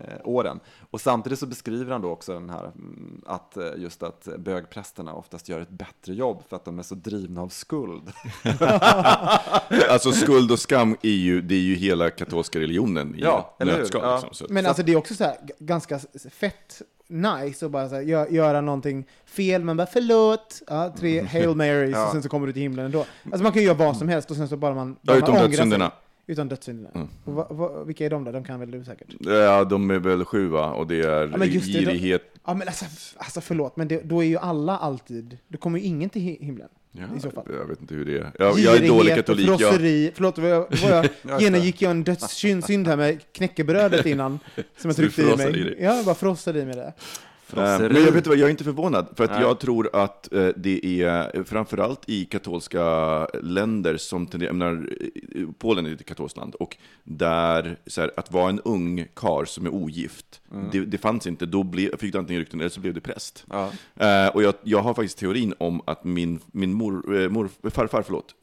eh, åren. Och samtidigt så beskriver han då också den här mm, att eh, just att bögprästerna oftast gör ett bättre jobb för att de är så drivna av skuld. [LAUGHS] Alltså skuld och skam är ju, det är ju hela katolska religionen i Ja, nötskal. Ja. Liksom, så. att- Men alltså det är också så här, ganska fett nice att bara så här, gö- göra någonting fel, men bara förlåt, ja, tre Hail Marys [LAUGHS] Ja. och sen så kommer du till himlen ändå. Alltså man kan ju göra vad som helst och sen så bara man... Ja, utom man dödssynderna. Utan dödssynderna. Och va, va, vilka är de då? De kan väl du säkert? Ja, de är väl sju va? Och det är Ja, det, girighet. Ja men alltså, alltså förlåt, men det, då är ju alla alltid, då kommer ju ingen till hi- himlen. I så fall. Jag vet inte hur det är. Jag, jag är dålig katolik. Jag, frosseri, förlåt, vad jag, vad jag [LAUGHS] Ja, genomgick jag en dödssynd här med knäckebrödet innan, som jag tryckte i mig. i? Ja, jag bara frossade i mig det. Eh, Men jag vet vad, jag är inte förvånad, för att Nej. jag tror att eh, det är eh, framförallt i katolska länder som tenderar, jag menar, Polen är ett katolskt land, och där, här, att vara en ung kar som är ogift, det, det fanns inte, då ble, fick du antingen rykten eller så blev du präst. Ja. Och jag, jag har faktiskt teorin om att min, min mor, mor, farfar förlåt,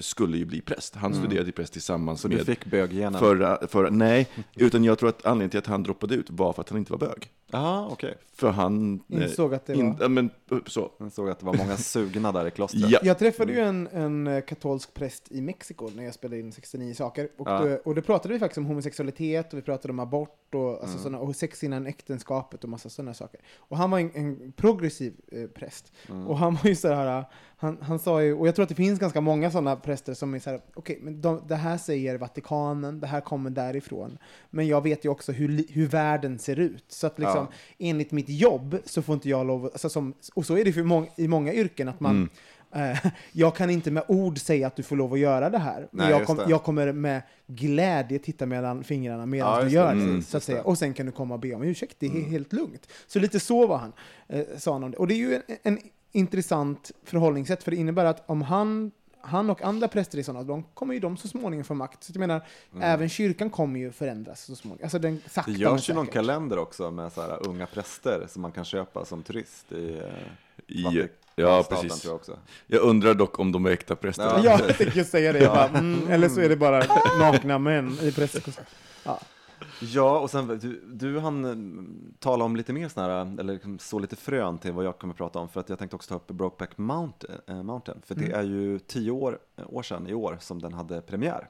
skulle ju bli präst. Han studerade till präst tillsammans du med fick böggenen? förra, förra, nej, utan jag tror att anledningen till att han droppade ut var för att han inte var bög. Ja, okej. För han... eh, Insåg att det in- var- men, så. Jag såg att det var många sugna där i klostret. Ja. Jag träffade ju en, en eh, katolsk präst i Mexiko när jag spelade in 69 saker. Och, Ja. då, och då pratade vi faktiskt om homosexualitet och vi pratade om abort och, alltså Mm. såna, och sex innan äktenskapet och massa sådana saker. Och han var en, en progressiv eh, präst. Mm. Och han var ju så här, han, han sa ju, och jag tror att det finns ganska många sådana präster som är så här, okej, men de, det här säger Vatikanen, det här kommer därifrån. Men jag vet ju också hur, hur världen ser ut. Så att liksom, Ja. enligt mitt jobb så får inte jag lov, alltså som, och så är det för mång, i många yrken, att man Eh, jag kan inte med ord säga att du får lov att göra det här. Men Nej, jag, kom, det. jag kommer med glädje titta mellan fingrarna medan Ja, du gör det. det. Mm, så att säga. det. Och sen kan du komma och be om ursäkt. Det är helt lugnt. Så lite så var han, eh, sa han om det. Och det är ju en, en intressant förhållningssätt, för det innebär att om han han och andra präster i sådana, de kommer ju de så småningom få makt. Så jag menar, även kyrkan kommer ju förändras så småningom. Alltså den sakta Det görs ju någon kalender också med så här unga präster som man kan köpa som turist i, eh, I, ja, tror precis. jag också. Jag undrar dock om de är äkta präster. Ja. Ja, jag tänkte säga det. Bara, mm, eller så är det bara [LAUGHS] nakna män i prästkostym. Ja. Ja, och sen du, du han mm, tala om lite mer sådana här, eller liksom så lite frön till vad jag kommer prata om, för att jag tänkte också ta upp Brokeback Mountain, äh, Mountain för det är ju tio år, eh, år sedan i år som den hade premiär.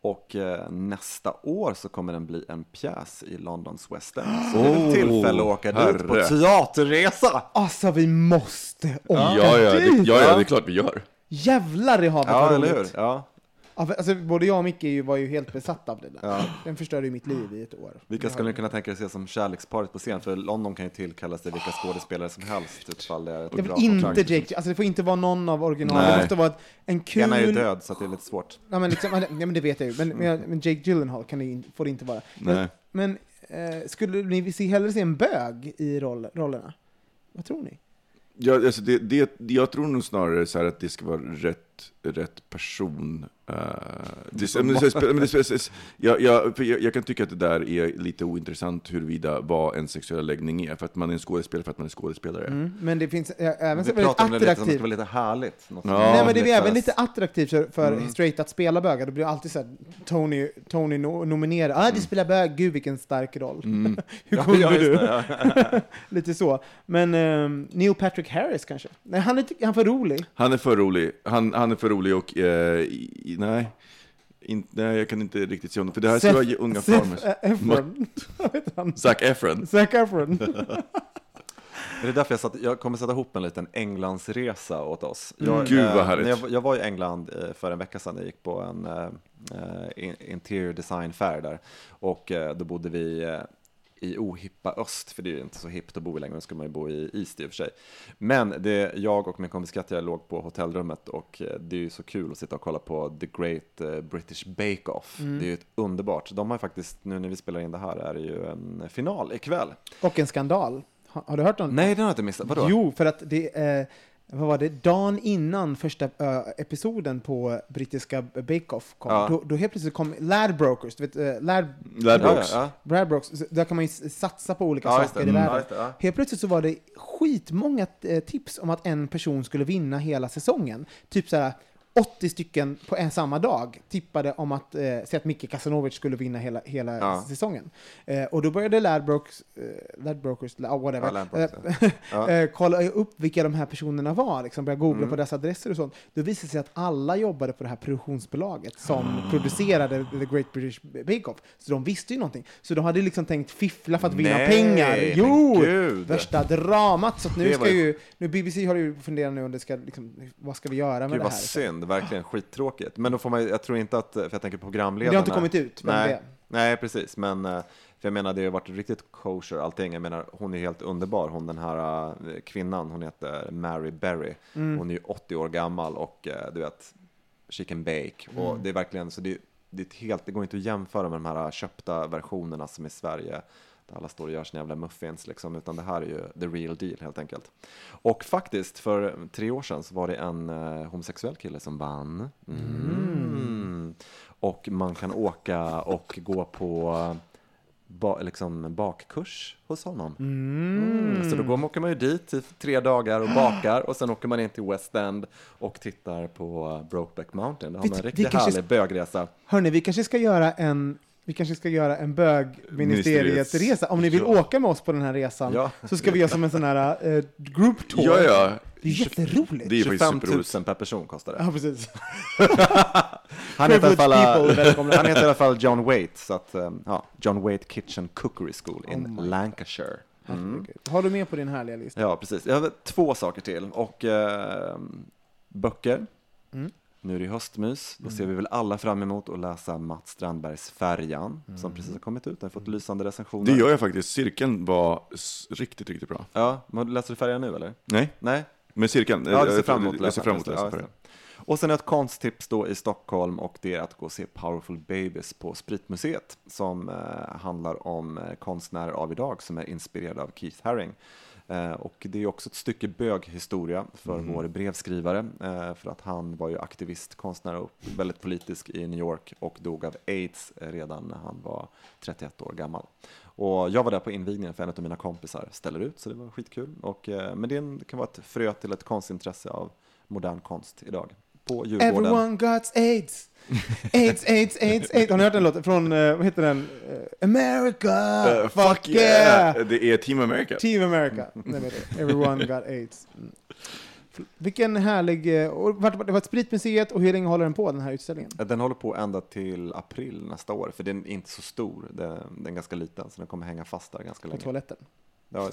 Och eh, nästa år så kommer den bli en pjäs i Londons West End. Så det är Oh, väl tillfälle att åka dit på herre. teaterresa! Alltså, vi måste åka Ja, ja, det, dit! ja, ja, det är klart vi gör. Jävlar i havet Ja, vad eller hur? roligt. Ja. Ja, för, alltså, både jag och Micke ju- var ju helt besatta av det där. Ja. Den förstörde ju mitt liv i ett år. Vilka skulle ni kunna tänka er se som kärleksparet på scen? För London kan ju tillkallas till vilka skådespelare som helst det är ett Jag bra inte kontrakt. Jake, alltså det får inte vara någon av originalen. Det Nej. måste vara ett, en kul... Ena är ju död så att det är lite svårt. Ja, men, liksom, ja, men det vet jag ju. Men, men, men Jake Gyllenhaal kan det, får det inte vara. Nej. Men, men eh, skulle ni se, hellre se en bög i roll, rollerna? Vad tror ni? Ja, alltså det, det, jag tror nog snarare så här att det ska vara rätt, rätt person. Uh, det, men det, men det, det, jag, kan tycka att det där är lite ointressant huruvida vad en sexuell läggning är, för att man är en skådespelare för att man är skådespelare. Mm. Men det finns eh, även Vi så väldigt pratar om det lite som att det attraktivt. ska vara lite härligt. Något Ja. Nej, men det är även lite attraktivt för, för Mm. straight att spela bögar. Det blir alltid så här, Tony, Tony no, nominerad. Ah, du spelar bög, gud vilken stark roll. [LAUGHS] Hur Mm. Ja, cool ja, du? det, ja. [LAUGHS] Lite så. Men ehm, Neil Patrick Harris kanske? Nej, han är, han är för rolig. Han är för rolig. Han, han är för rolig och eh, i, nej, in, nej, jag kan inte riktigt se honom. För det här ska vara unga Seth farmers. Efron. Han? Zac Efron. Zac Efron. [LAUGHS] Det är därför jag, satt, jag kommer sätta ihop en liten Englandsresa åt oss. Mm. Jag, Gud, vad eh, härligt. när Jag, jag var i England eh, för en vecka sedan, jag gick på en in- interior design fair där. Och eh, då bodde vi i ohippa öst, för det är ju inte så hippt att bo i längre, då ska man ju bo i east i och för sig. Men det, jag och min kompis Katja låg på hotellrummet och eh, det är ju så kul att sitta och kolla på The Great eh, British Bake Off. Mm. Det är ju ett underbart. De har faktiskt, nu när vi spelar in det här, är det ju en final ikväll. Och en skandal. Har, har du hört om Nej, den har jag inte missat. Vadå? Jo, för att det är, vad var det, dagen innan första ö, episoden på brittiska Bake Off kom, Ja. då, då helt plötsligt kom Ladbrokers, du vet, uh, Lad, Ladbrokes. Ja, ja, där kan man ju satsa på olika saker i Mm. världen. Just det. Helt plötsligt så var det skitmånga eh, tips om att en person skulle vinna hela säsongen. Typ så här 80 stycken på en samma dag tippade om att, eh, säg att Micke Kasanovic skulle vinna hela, hela Ja. säsongen. Eh, och då började Ladbrokes, eh, Ladbrokers, la- whatever, Ja, Ladbrokes, eh, [LAUGHS] Ja. eh, kolla upp vilka de här personerna var, liksom börja googla Mm. på deras adresser och sånt. Då visade det sig att alla jobbade på det här produktionsbolaget som producerade The Great British Bake Off. Så de visste ju någonting. Så de hade liksom tänkt fiffla för att vinna Nej, pengar. Jo! gud. Värsta dramat. Så nu ska ju- nu BBC har ju funderat nu om det ska, liksom, vad ska vi göra med Gud det vad här? Synd, verkligen skittråkigt. Men då får man, jag tror inte att, för jag tänker på programledarna. Det har inte kommit ut vem Nej, det är. nej, precis. Men eh, för jag menar, det har varit riktigt kosher allting. Jag menar, hon är helt underbar, hon den här eh, kvinnan, hon heter Mary Berry. Mm. Hon är ju 80 år gammal och eh, du vet, she can bake. Mm. Och det är verkligen, så det, det, är helt, det går inte att jämföra med de här köpta versionerna som i Sverige där alla står och gör sina jävla muffins liksom, utan det här är ju the real deal helt enkelt. Och faktiskt, för tre år sedan så var det en eh, homosexuell kille som vann. Mm. Och man kan åka och gå på ba, liksom bakkurs hos honom. Mm. Så då går, åker man ju dit i tre dagar och bakar och sen åker man in till West End och tittar på Brokeback Mountain. Då har man en riktigt härlig bögresa. Hörni, vi kanske ska göra en vi kanske ska göra en bögministeriet-resa. Om ni vill Ja. åka med oss på den här resan Ja. så ska vi göra som en sån här uh, group tour. Ja, ja. Det är jätteroligt. Det är faktiskt 25 000 superroligt. per person kostar det. Ja, precis. [LAUGHS] Han heter, i alla [LAUGHS] välkomna. han heter i alla fall John Waite, så att, um, ja, John Waite Kitchen Cookery School in Oh my Lancashire. Mm. Har du med på din härliga lista? Ja, precis. Jag har två saker till. Och eh, böcker. Mm. Nu är det höstmys. Då ser vi väl alla fram emot att läsa Mats Strandbergs Färjan, som precis har kommit ut. Den har fått lysande recensioner. Det gör jag faktiskt. Cirkeln var riktigt, riktigt bra. Ja, men läser du Färjan nu eller? Nej, Nej? men cirkeln. Ja, du ser jag- fram emot jag ser fram emot att läsa Ja, Färjan. Och sen ett konsttips då i Stockholm och det är att gå och se Powerful Babies på Spritmuseet som eh, handlar om eh, konstnärer av idag som är inspirerade av Keith Haring. Eh, och det är också ett stycke böghistoria för vår brevskrivare eh, för att han var ju aktivist, konstnär och väldigt politisk i New York och dog av aids eh, redan när han var 31 år gammal. Och jag var där på invigningen för en av mina kompisar ställer ut så det var skitkul. Och, men det kan vara ett frö till ett konstintresse av modern konst idag på Djurgården. Everyone got AIDS. AIDS, AIDS, AIDS, AIDS. Har ni hört den låten? Från, eh, vad heter den? Eh, America! Eh, fuck yeah! Det är Team America. Team America. Nej, men det- Everyone got AIDS. Mm. Vilken härlig... eh, Och vart- det var ett spritmuseet och hur länge håller den på, den här utställningen? Den håller på ända till april nästa år, för den är inte så stor. Den, den är ganska liten, så den kommer hänga fast där ganska På länge. toaletten? Ja,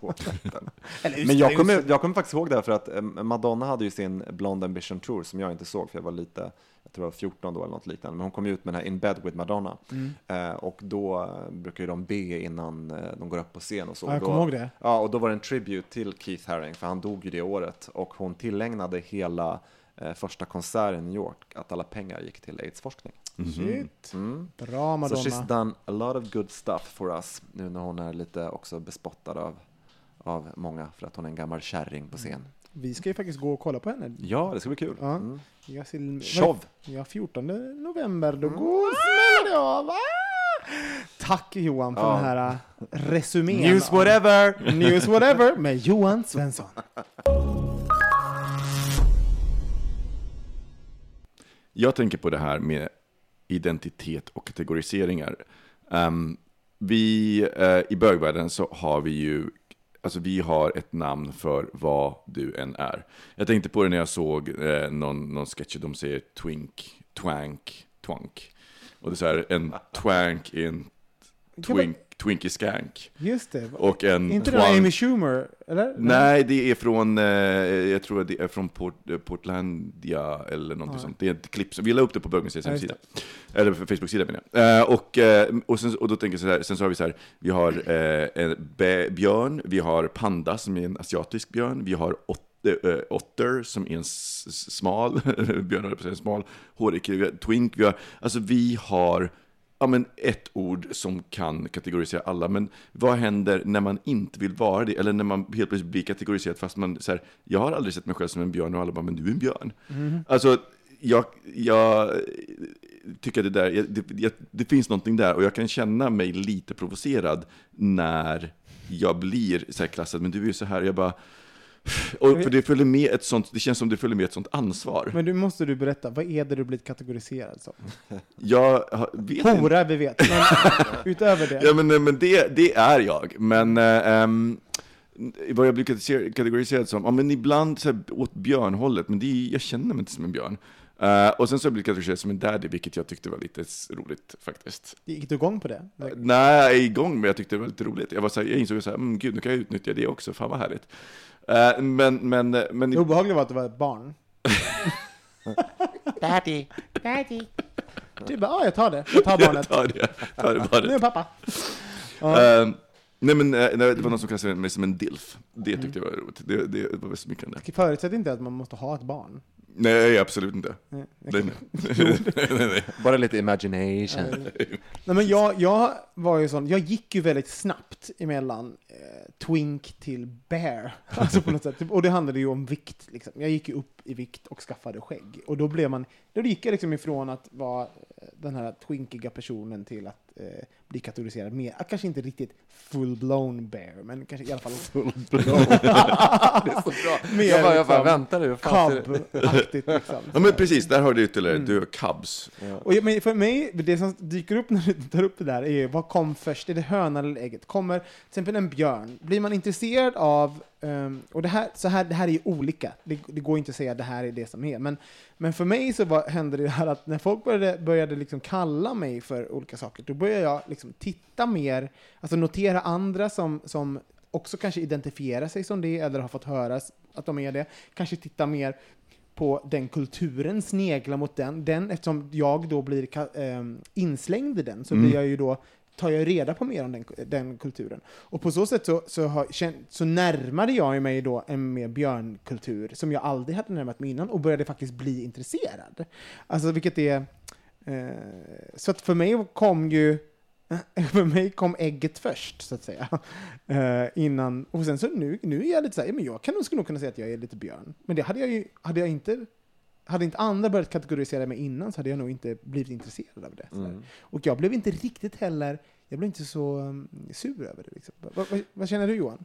på toaletten. Men jag kommer, jag kommer faktiskt ihåg det här för att eh, Madonna hade ju sin Blonde Ambition Tour som jag inte såg för jag var lite, jag tror jag var 14 då eller något liknande. Men hon kom ut med den här In Bed with Madonna. Mm. Eh, och då eh, brukar ju de be innan eh, de går upp på scen och så. Ja, jag kommer ihåg det. Ja, och då var det en tribute till Keith Haring för han dog ju det året och hon tillägnade hela eh, första konserten i New York att alla pengar gick till aidsforskning. Shit. Mm. Bra Så Madonna. she's done a lot of good stuff for us nu när hon är lite också bespottad av, av många för att hon är en gammal kärring på scen. Vi ska ju faktiskt gå och kolla på henne. Ja, det ska bli kul. Ja. Mm. Jag ser, Tjov! Ja, 14 november, då går smäller det av. Ah! Tack Johan för Ja. den här äh, resumén. News whatever! News whatever med Johan Svensson. Jag tänker på det här med identitet och kategoriseringar. Ehm, vi, eh, I bögvärlden så har vi ju, alltså vi har ett namn för vad du än är. Jag tänkte på det när jag såg eh, någon, någon sketch, de säger twink, twank, twank. Och det är så här, en twank är en twink, twinky skank. Just det. Och en inte det twank- Amy Schumer? Eller? Nej, det är från, eh, jag tror det är från Port, eh, Portlandia eller någonting sånt. Det är ett klipp, som- vi la upp det på Bögmuseets hemsida. Eller Facebook-sida menar jag. Eh, och, eh, och, sen, och då tänker jag så här, sen så har vi så här, vi har eh, björn, vi har panda som är en asiatisk björn, vi har ot, eh, otter som är en smal [LAUGHS] björn, höll på att säga, smal hårig, twink, vi har, alltså vi har ja, men ett ord som kan kategorisera alla. Men vad händer när man inte vill vara det? Eller när man helt plötsligt blir kategoriserad fast man så här, jag har aldrig sett mig själv som en björn och alla bara, men du är en björn. Alltså, jag, jag tycker det där, jag- det, jag, det finns någonting där och jag kan känna mig lite provocerad när jag blir så här klassad, men du är ju så här, jag bara, och för det följer med ett sånt, det känns som det följer med ett sånt ansvar. Men du måste du berätta, vad är det du blivit kategoriserad som? [LAUGHS] Jag vet. Hora, vi vet. Men [LAUGHS] utöver det. Ja, men, men det, det är jag. Men eh, ehm, vad jag blir kategoriser- kategoriserad som, ja, men ibland så här, åt björnhållet, men det är, jag känner mig inte som en björn. Eh, och sen så har jag blivit kategoriserad som en daddy, vilket jag tyckte var lite roligt faktiskt. Gick du igång på det? Nej, jag är igång, men jag tyckte det var lite roligt. Jag, var så här, jag insåg så här, mm, gud, nu kan jag utnyttja det också, fan vad härligt. Eh, men, men, men... Det obehagliga var att det var ett barn. [LAUGHS] Daddy, daddy. Du bara, ja jag tar det. Jag tar [LAUGHS] barnet. Ta det, ta det bara. Nu är pappa. Eh, nej men eh, nej, det var någon som kallade mig som en dilf. Det tyckte jag var roligt. Det, det var väldigt smickrande. Förutsätt inte att man måste ha ett barn. Nej, absolut inte. Nej, Nej, nej. [LAUGHS] nej, nej, nej. Bara lite imagination. Nej, men jag, jag var ju sån, jag gick ju väldigt snabbt emellan eh, twink till bear. [LAUGHS] Alltså på något sätt. Och det handlade ju om vikt. Liksom. Jag gick ju upp i vikt och skaffade skägg. Och då blev man då gick jag liksom ifrån att vara eh, den här twinkiga personen till att eh, bli kategoriserad mer, kanske inte riktigt full-blown bear, men kanske i alla fall full-blown. [LAUGHS] Det är så bra. Jag bara, jag bara väntar ser det- Cub-aktigt liksom. Ja, men precis, där har du ytterligare, du har Cubs. Och jag- men för mig, det som dyker upp när du tar upp det där är ju, vad kom först? Är det hönan eller ägget? Kommer till exempel en björn, blir man intresserad av, ehm, och det här, så här, det här är ju olika, det, det går inte att säga att det här är det som är, men, men för mig så var, hände det här att när folk började, började liksom kalla mig för olika saker, då började jag liksom titta mer, alltså notera andra som, som också kanske identifierar sig som det, eller har fått höra att de är det, kanske titta mer på den kulturen, snegla mot den, den eftersom jag då blir ehm, inslängd i den, så blir jag ju då tar jag reda på mer om den, den kulturen. Och på så sätt så, så, har, så närmade jag mig då en mer björnkultur som jag aldrig hade närmat mig innan och började faktiskt bli intresserad. Alltså vilket är... Eh, så att för mig kom ju [LAUGHS] för mig kom ägget först, så att säga. [LAUGHS] Eh, innan, och sen så nu, nu är jag lite så här, men jag kan skulle nog kunna säga att jag är lite björn. Men det hade jag ju, hade jag inte, hade inte andra börjat kategorisera mig innan så hade jag nog inte blivit intresserad av det. där. Och jag blev inte riktigt heller, jag blev inte så um, sur över det. Liksom. Vad, vad, vad känner du Johan?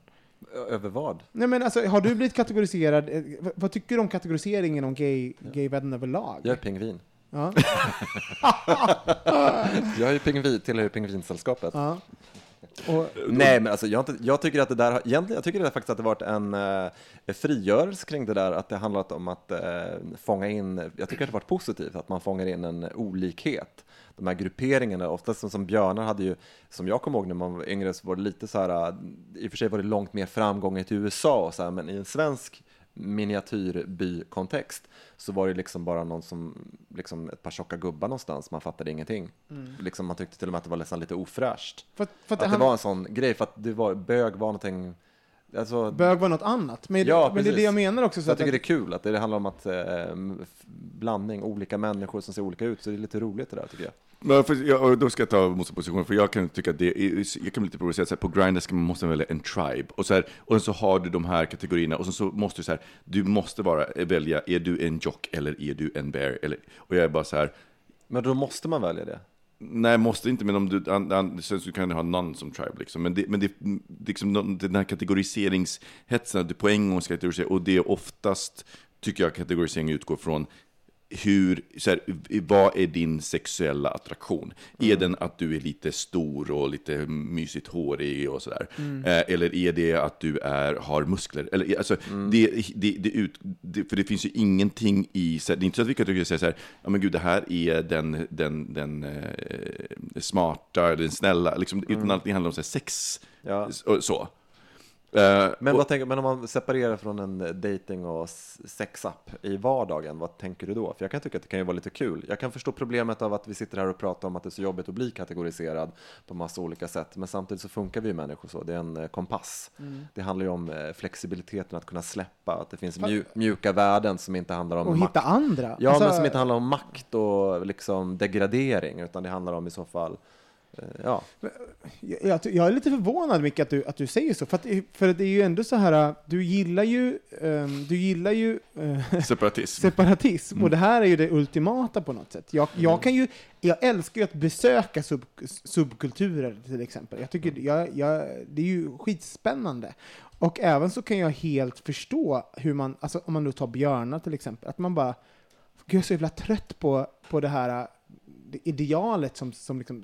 Över vad? Nej men alltså, har du blivit kategoriserad, eh, vad, vad tycker du om kategoriseringen om gay, gayvärlden överlag? Jag är pingvin. Ja. [LAUGHS] Jag är pingvin, tillhör pingvinsällskapet. ja. Och, Nej, men alltså, jag, inte, jag tycker att det där, egentligen, jag tycker det där faktiskt att det varit en eh, frigörelse kring det där, att det handlat om att eh, fånga in, jag tycker att det varit positivt att man fångar in en olikhet. De här grupperingarna, oftast som, som björnar hade ju, som jag kommer ihåg när man var yngre, så var det lite så här, eh, i och för sig var det långt mer framgång i USA och så här, men i en svensk miniatyrby-kontext så var det liksom bara någon som, liksom ett par tjocka gubbar någonstans, man fattade ingenting. Liksom, man tyckte till och med att det var nästan lite ofräscht. för, att- för att Att det han- var en sån grej, för att det var, bög var någonting... Alltså, Bög var något annat. Men, Ja, men det är det jag menar också. så jag att, tycker det är kul att det handlar om att eh, blandning, olika människor som ser olika ut, så det är lite roligt det där tycker jag. Men för, jag, då ska jag ta motsatt för jag kan tycka att det är, jag kan bli lite provocerad, så här, på Grindr ska man måste välja en tribe, och så, här, och så har du de här kategorierna, och så, så måste du så här, du måste bara välja, är du en jock eller är du en bear? Eller, och jag är bara så här, Men då måste man välja det. Nej, måste inte, men om du, an, an, sen så kan du ha någon som tribe. Liksom. Men, det, men det, liksom, den här kategoriseringshetsen, att du på en gång ska kategorisera, och det är oftast, tycker jag, kategorisering utgår från hur, så här, vad är din sexuella attraktion? Är den att du är lite stor och lite mysigt hårig och sådär? Eh, eller är det att du är, har muskler? Eller, alltså, det, det, det, ut, det, för det finns ju ingenting i, så här, det är inte så att vi kan säga så här, ja men gud, det här är den, den, den eh, smarta, den snälla, liksom, utan att det handlar om så här, sex. Ja. Så. Eh, Men, vad tänker, men om man separerar från en dating och sexapp i vardagen, vad tänker du då? För jag kan tycka att det kan ju vara lite kul. Jag kan förstå problemet av att vi sitter här och pratar om att det är så jobbigt att bli kategoriserad på massa olika sätt, men samtidigt så funkar vi ju människor så. Det är en eh, kompass. Det handlar ju om eh, flexibiliteten, att kunna släppa, att det finns mju- mjuka värden som inte handlar om och makt. hitta andra. Ja, Alltså, men som inte handlar om makt och liksom degradering, utan det handlar om i så fall Ja, Jag, jag, är lite förvånad Micke att du, att du säger så, för, att, för det är ju ändå så här, du gillar ju, ehm, du gillar ju eh, separatism. [LAUGHS] separatism, och det här är ju det ultimata på något sätt. Jag, jag kan ju, jag älskar ju att besöka sub, subkulturer till exempel. Jag tycker, jag, jag, det är ju skitspännande. Och även så kan jag helt förstå hur man, alltså om man nu tar björnar till exempel, att man bara, gud jag är så jävla trött på, på det här det idealet som, som liksom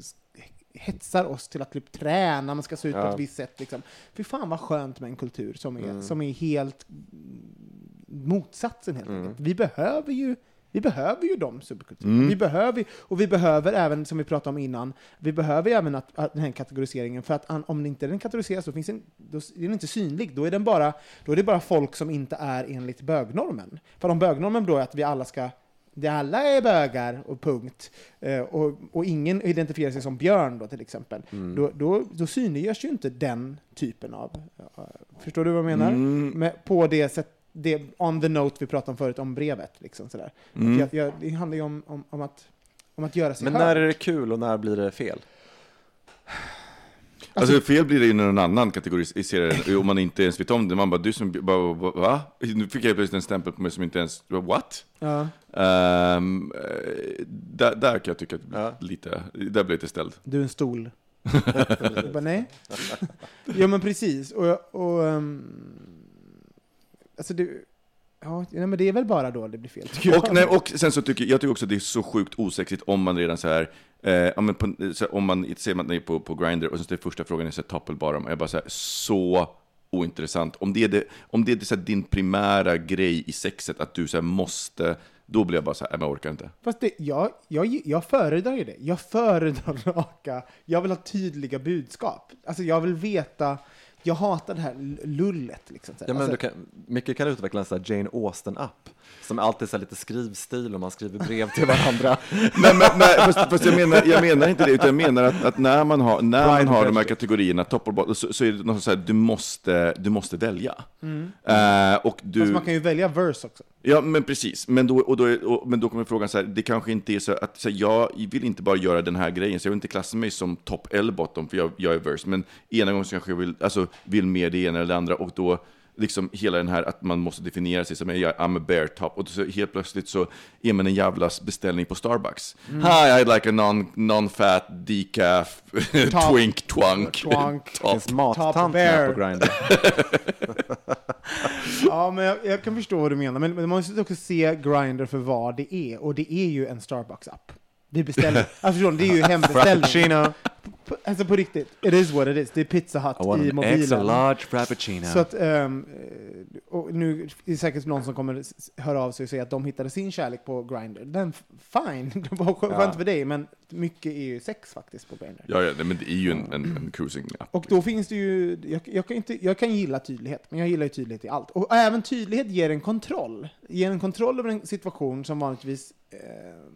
hetsar oss till att typ träna, man ska se ut på Ja. ett visst sätt. Liksom. Fy fan vad skönt med en kultur som är, som är helt motsatsen helt enkelt. Vi behöver ju vi behöver ju de subkulturerna. Vi behöver, och vi behöver även, som vi pratade om innan, vi behöver även att, att den här kategoriseringen, för att an, om inte den kategoriseras så finns den, då är den inte synlig. Då är, den bara, då är det bara folk som inte är enligt bögnormen. För om bögnormen då är att vi alla ska det alla är bögar och punkt, eh, och, och ingen identifierar sig som björn då till exempel, då, då, då synliggörs ju inte den typen av... eh, förstår du vad jag menar? Med, på det sätt, det, on the note vi pratade om förut, om brevet. Liksom, sådär. Att Jag, jag, det handlar ju om, om, om, att, om att göra sig men hörd. när är det kul och när blir det fel? Alltså fel blir det ju när någon annan kategoriserar den, om man inte ens vet om det. Man bara, du som, bara, va? Nu fick jag plötsligt en stämpel på mig som inte ens, what? Ja. Eh, där, där kan jag tycka att Ja. lite, där blir jag lite ställd. Du är en stol. jag [LAUGHS] bara, nej. Ja men precis. Och, och um, alltså det, ja, nej, men det är väl bara då det blir fel. tycker jag. Och, nej, och sen så tycker jag tycker också att det är så sjukt osexigt om man redan så här, eh, ja, men på, så här, om man ser man är på, på Grindr och så är första frågan är så här, top eller bottom, jag bara så här, så ointressant. Om det är, det, om det är det, så här, din primära grej i sexet, att du så här, måste, då blir jag bara så här, jag orkar inte. Fast det, jag, jag, jag föredrar ju det. Jag föredrar raka. Jag vill ha tydliga budskap. Alltså jag vill veta. Jag hatar det här lullet. Liksom. Ja, men alltså, du kan, Micke kan utveckla en Jane Austen-app som är alltid så här lite skrivstil och man skriver brev till varandra. [LAUGHS] nej, men, nej, fast, fast jag, menar, jag menar inte det, utan jag menar att, att när man har, när man har de här kategorierna, top och bottom, så, så är det något så här, du måste, du måste välja. Eh, och du, Fast man kan ju välja verse också. Ja, men precis. Men då, och då, är- och, men då kommer frågan så här, det kanske inte är så att så här, jag vill inte bara göra den här grejen, så jag vill inte klassa mig som top eller bottom, för jag, jag är verse. Men ena gången så kanske jag vill, alltså, vill mer det ena eller det andra, och då liksom hela den här att man måste definiera sig som jag, I'm a bear top, och så helt plötsligt så är man en jävla beställning på Starbucks. Hi, I'd like a non, non-fat decaf [LAUGHS] Top. twink twunk. [LAUGHS] Twunk. [LAUGHS] Top. finns mattant Top med på bear. Grindr. Ja, men jag, jag kan förstå vad du menar. Men, men man måste också se Grindr för vad det är. Och det är ju en Starbucks-app. Vi beställer. Alltså förstår ni, det är ju hembeställning. Alltså på riktigt. It is what it is. Det är Pizza Hut I want i an extra mobilen. large frappuccino. Så att, eh, och nu är det säkert någon som kommer höra av sig och säga att de hittade sin kärlek på Grindr. Den, fine, [LAUGHS] det var skö- skönt för dig, men mycket är ju sex faktiskt på Grindr. Ja, ja, men det är ju en, en, en cruising-app. Och då finns det ju, jag, jag, kan inte, jag kan gilla tydlighet, men jag gillar ju tydlighet i allt. Och även tydlighet ger en kontroll. Ger en kontroll över en situation som vanligtvis, eh,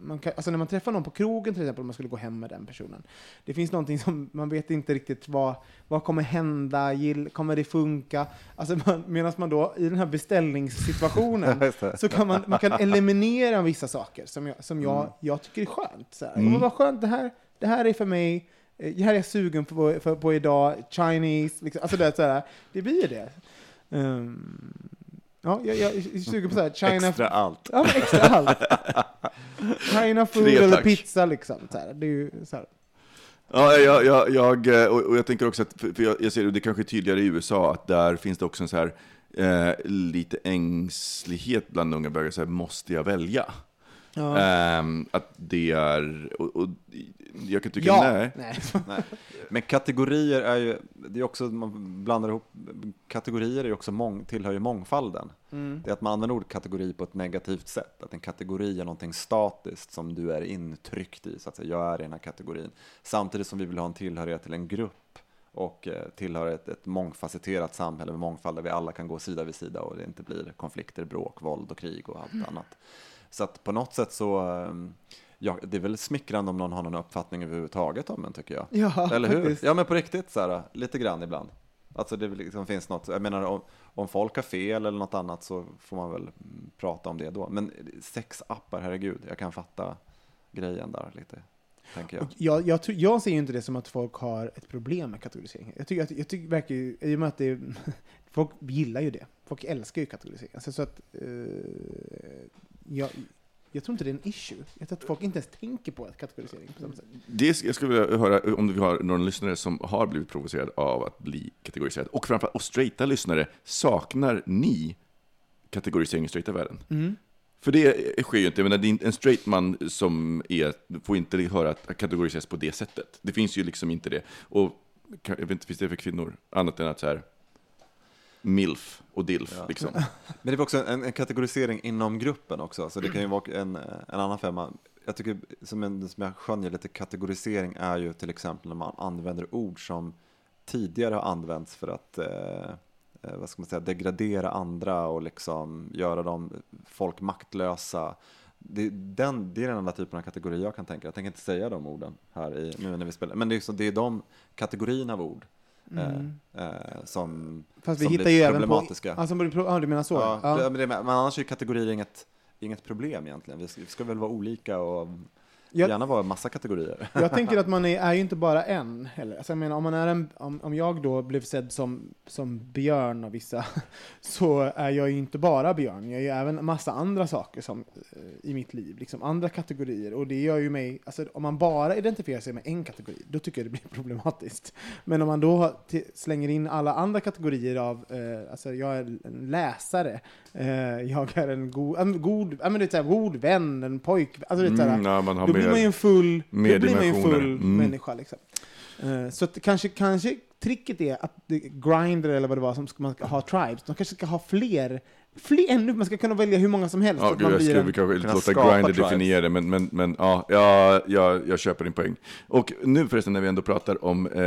man kan, alltså när man träffar någon på krogen till exempel, om man skulle gå hem med den personen. Det finns någonting som, man vet inte riktigt vad, vad kommer hända, gill, kommer det funka? Alltså man, medan man då i den här beställningssituationen, [LAUGHS] så kan man, man kan eliminera vissa saker som jag, som jag, jag tycker är skönt. Så här, "Men vad skönt, det här, det här är för mig, Eh, Det här är jag sugen på, för, på idag, Chinese, liksom. alltså det, så här, det blir det. Ehm, ja, jag, jag är sugen på så här, China, Extra allt. ja, extra allt. [LAUGHS] China food Tre, eller pizza liksom. Så här. Det är ju så här. Ja, jag, jag, jag, eh, och, jag tänker också att, för jag, jag ser det, det kanske är tydligare i USA, att där finns det också en så här, eh, lite ängslighet bland unga bögar, så här, måste jag välja? Ja. Ehm, att det är, och, och jag kan tycka ja. nej. nej. Nej. [LAUGHS] Men kategorier är ju, det är också, man blandar ihop, kategorier är också mång, tillhör ju mångfalden. Det är att man använder ordet kategori på ett negativt sätt. Att en kategori är någonting statiskt som du är intryckt i, så att säga. Jag är i den här kategorin. Samtidigt som vi vill ha en tillhörighet till en grupp och eh, tillhör ett, ett mångfacetterat samhälle med mångfald där vi alla kan gå sida vid sida och det inte blir konflikter, bråk, våld och krig och allt annat. Så att på något sätt så, eh, ja, det är väl smickrande om någon har någon uppfattning överhuvudtaget om en, tycker jag. Ja, Eller hur? faktiskt. Ja, men på riktigt så här, lite grann ibland. Alltså det liksom finns något, jag menar om, om folk har fel eller något annat så får man väl prata om det då. Men sexappar, herregud, jag kan fatta grejen där lite, tänker jag. Jag, jag, jag ser ju inte det som att folk har ett problem med kategorisering. Jag tycker, jag tycker verkar ju, i och med att det [LAUGHS] folk gillar ju det. Folk älskar ju kategorisering. Alltså, så att, eh, jag, jag tror inte det är en issue. Jag tror att folk inte ens tänker på kategorisering på samma sätt. Det, jag skulle vilja höra om vi har någon lyssnare som har blivit provocerad av att bli kategoriserad. Och framförallt, och straighta lyssnare, saknar ni kategorisering i straighta världen? För det sker ju inte. Jag menar, en straight man som är, får inte höra att kategoriseras på det sättet. Det finns ju liksom inte det. Och jag vet inte, finns det för kvinnor? Annat än att så här, milf och dilf, Ja. liksom. [LAUGHS] Men det är också en, en kategorisering inom gruppen också, så det kan ju vara en, en annan femma. Jag tycker, som, en, som jag skönjer lite kategorisering är ju till exempel när man använder ord som tidigare har använts för att eh, eh, vad ska man säga, degradera andra och liksom göra dem folk maktlösa. Det, den, det är den enda typen av kategori jag kan tänka. Jag tänker inte säga de orden här i, nu när vi spelar. Men det är, så, det är de kategorierna av ord eh, eh, som, Fast vi som hittar ju även på... Alltså, ja, du menar så? Ja, Ja. det- Men, det, men annars är ju kategorier inget, inget problem egentligen. Vi ska, vi ska väl vara olika och Jag- Gärna vara massa kategorier. [LAUGHS] Jag tänker att man är, är ju inte bara en heller. Alltså jag menar, om, man är en, om, om jag då blev sedd som, som björn av vissa, [LAUGHS] så är jag ju inte bara björn. Jag är ju även massa andra saker som, eh, i mitt liv, liksom andra kategorier. Och det gör ju mig, alltså om man bara identifierar sig med en kategori, då tycker jag det blir [LAUGHS] problematiskt. Men om man då slänger in alla andra kategorier av, eh, alltså jag är en läsare, jag är en god, en god, ja, men det är så här, god vän, en pojk, alltså det är Mm, ja, man har då blir man ju en full, då blir man ju en full Mm. människa. Liksom. Eh, så att kanske, kanske tricket är att det, Grindr eller vad det var som ska, man ska ha tribes, de kanske ska ha fler, fler ännu, man ska kunna välja hur många som helst. Ja, att gud, man jag skulle en- kanske kunna låta Grindr definiera det, men, men, men ja, ja, jag, jag köper din poäng. Och nu förresten när vi ändå pratar om eh,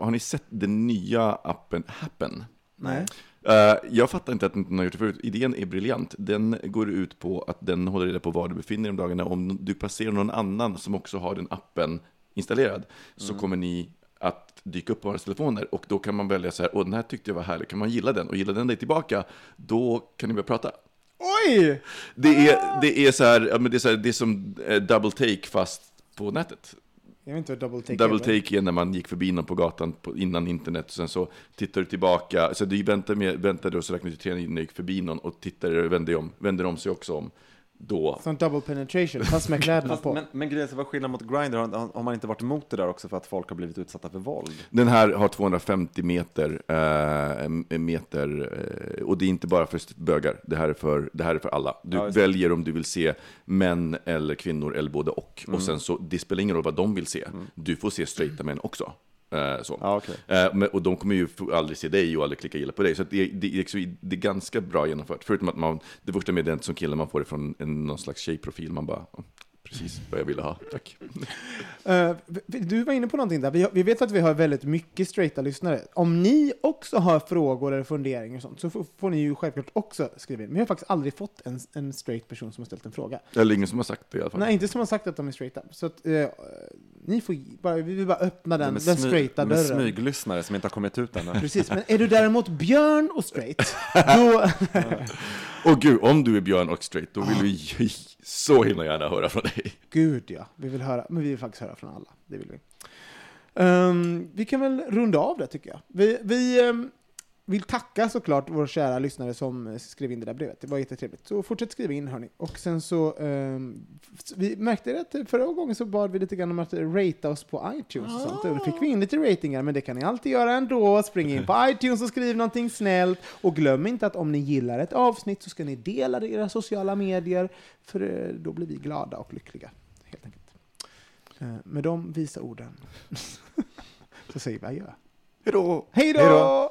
har ni sett den nya appen Happen? Nej. Eh, jag fattar inte att den har gjort det förut. Idén är briljant. Den går ut på att den håller reda på var du befinner dig om dagarna. Om du passerar någon annan som också har den appen installerad så kommer ni att dyka upp på våra telefoner och då kan man välja så här, och den här tyckte jag var härlig, kan man gilla den? Och gillar den dig tillbaka, då kan ni börja prata. Oj! Det är, det är så här, det är, så här, det är som eh, double take fast på nätet. Jag vet inte vad double take Double är. men- take är när man gick förbi någon på gatan på, innan internet, och sen så tittar du tillbaka, så du väntar, med, väntar du och så räknar du till tre när du gick förbi någon och tittar och vänder om, vänder om sig också om. Då. Som double penetration, fast med kläderna på. men, men grejen är, vad är skillnaden mot Grindr? Har, har man inte varit emot det där också för att folk har blivit utsatta för våld? Den här har 250 meter, eh, meter eh, och det är inte bara för bögar, det här är för, det här är för alla. Du Ja, väljer om du vill se män eller kvinnor eller både och. Mm. Och sen så, det spelar ingen roll vad de vill se. Du får se straighta män också. Eh, så. Ja, okej. Eh, och de kommer ju aldrig se dig och aldrig klicka gilla på dig. Så det, det, är liksom- det är ganska bra genomfört. Förutom att man, det första meddelandet som kille man får det från en, någon slags tjejprofil. Man bara, "Ja, precis vad jag ville ha, tack. Vi- du var inne på någonting där. Vi, vi vet att vi har väldigt mycket straighta lyssnare. Om ni också har frågor eller funderingar och sånt så får, får ni ju självklart också skriva in. Men jag har faktiskt aldrig fått en, en straight person som har ställt en fråga. Eller ingen som har sagt det i alla fall. Nej, inte som har sagt att de är straighta. Så att, eh, ni får bara, vi vill bara öppna den, den straighta dörren. smyglyssnare som inte har kommit ut ännu. [LAUGHS] Precis, men är du däremot björn och straight, då... [LAUGHS] Och gud, om du är björn och straight, då vill vi så himla gärna höra från dig. [LAUGHS] Gud ja, vi vill höra, men vi vill faktiskt höra från alla. Det vill vi. Um, vi kan väl runda av det tycker jag. Vi, vi um, vill tacka såklart vår kära lyssnare som skrev in det där brevet. Det var jättetrevligt. Så fortsätt skriva in hörni. Och sen så, f- vi märkte att förra gången så bad vi lite grann om att ratea oss på iTunes och sånt. Och då fick vi in lite ratingar, men det kan ni alltid göra ändå. Spring in på [LAUGHS] iTunes och skriv någonting snällt. Och glöm inte att om ni gillar ett avsnitt så ska ni dela det i era sociala medier, för eh, då blir vi glada och lyckliga. Helt enkelt. Eh, Med de visa orden [LAUGHS] så säger vi adjö. Hej då! Hej då!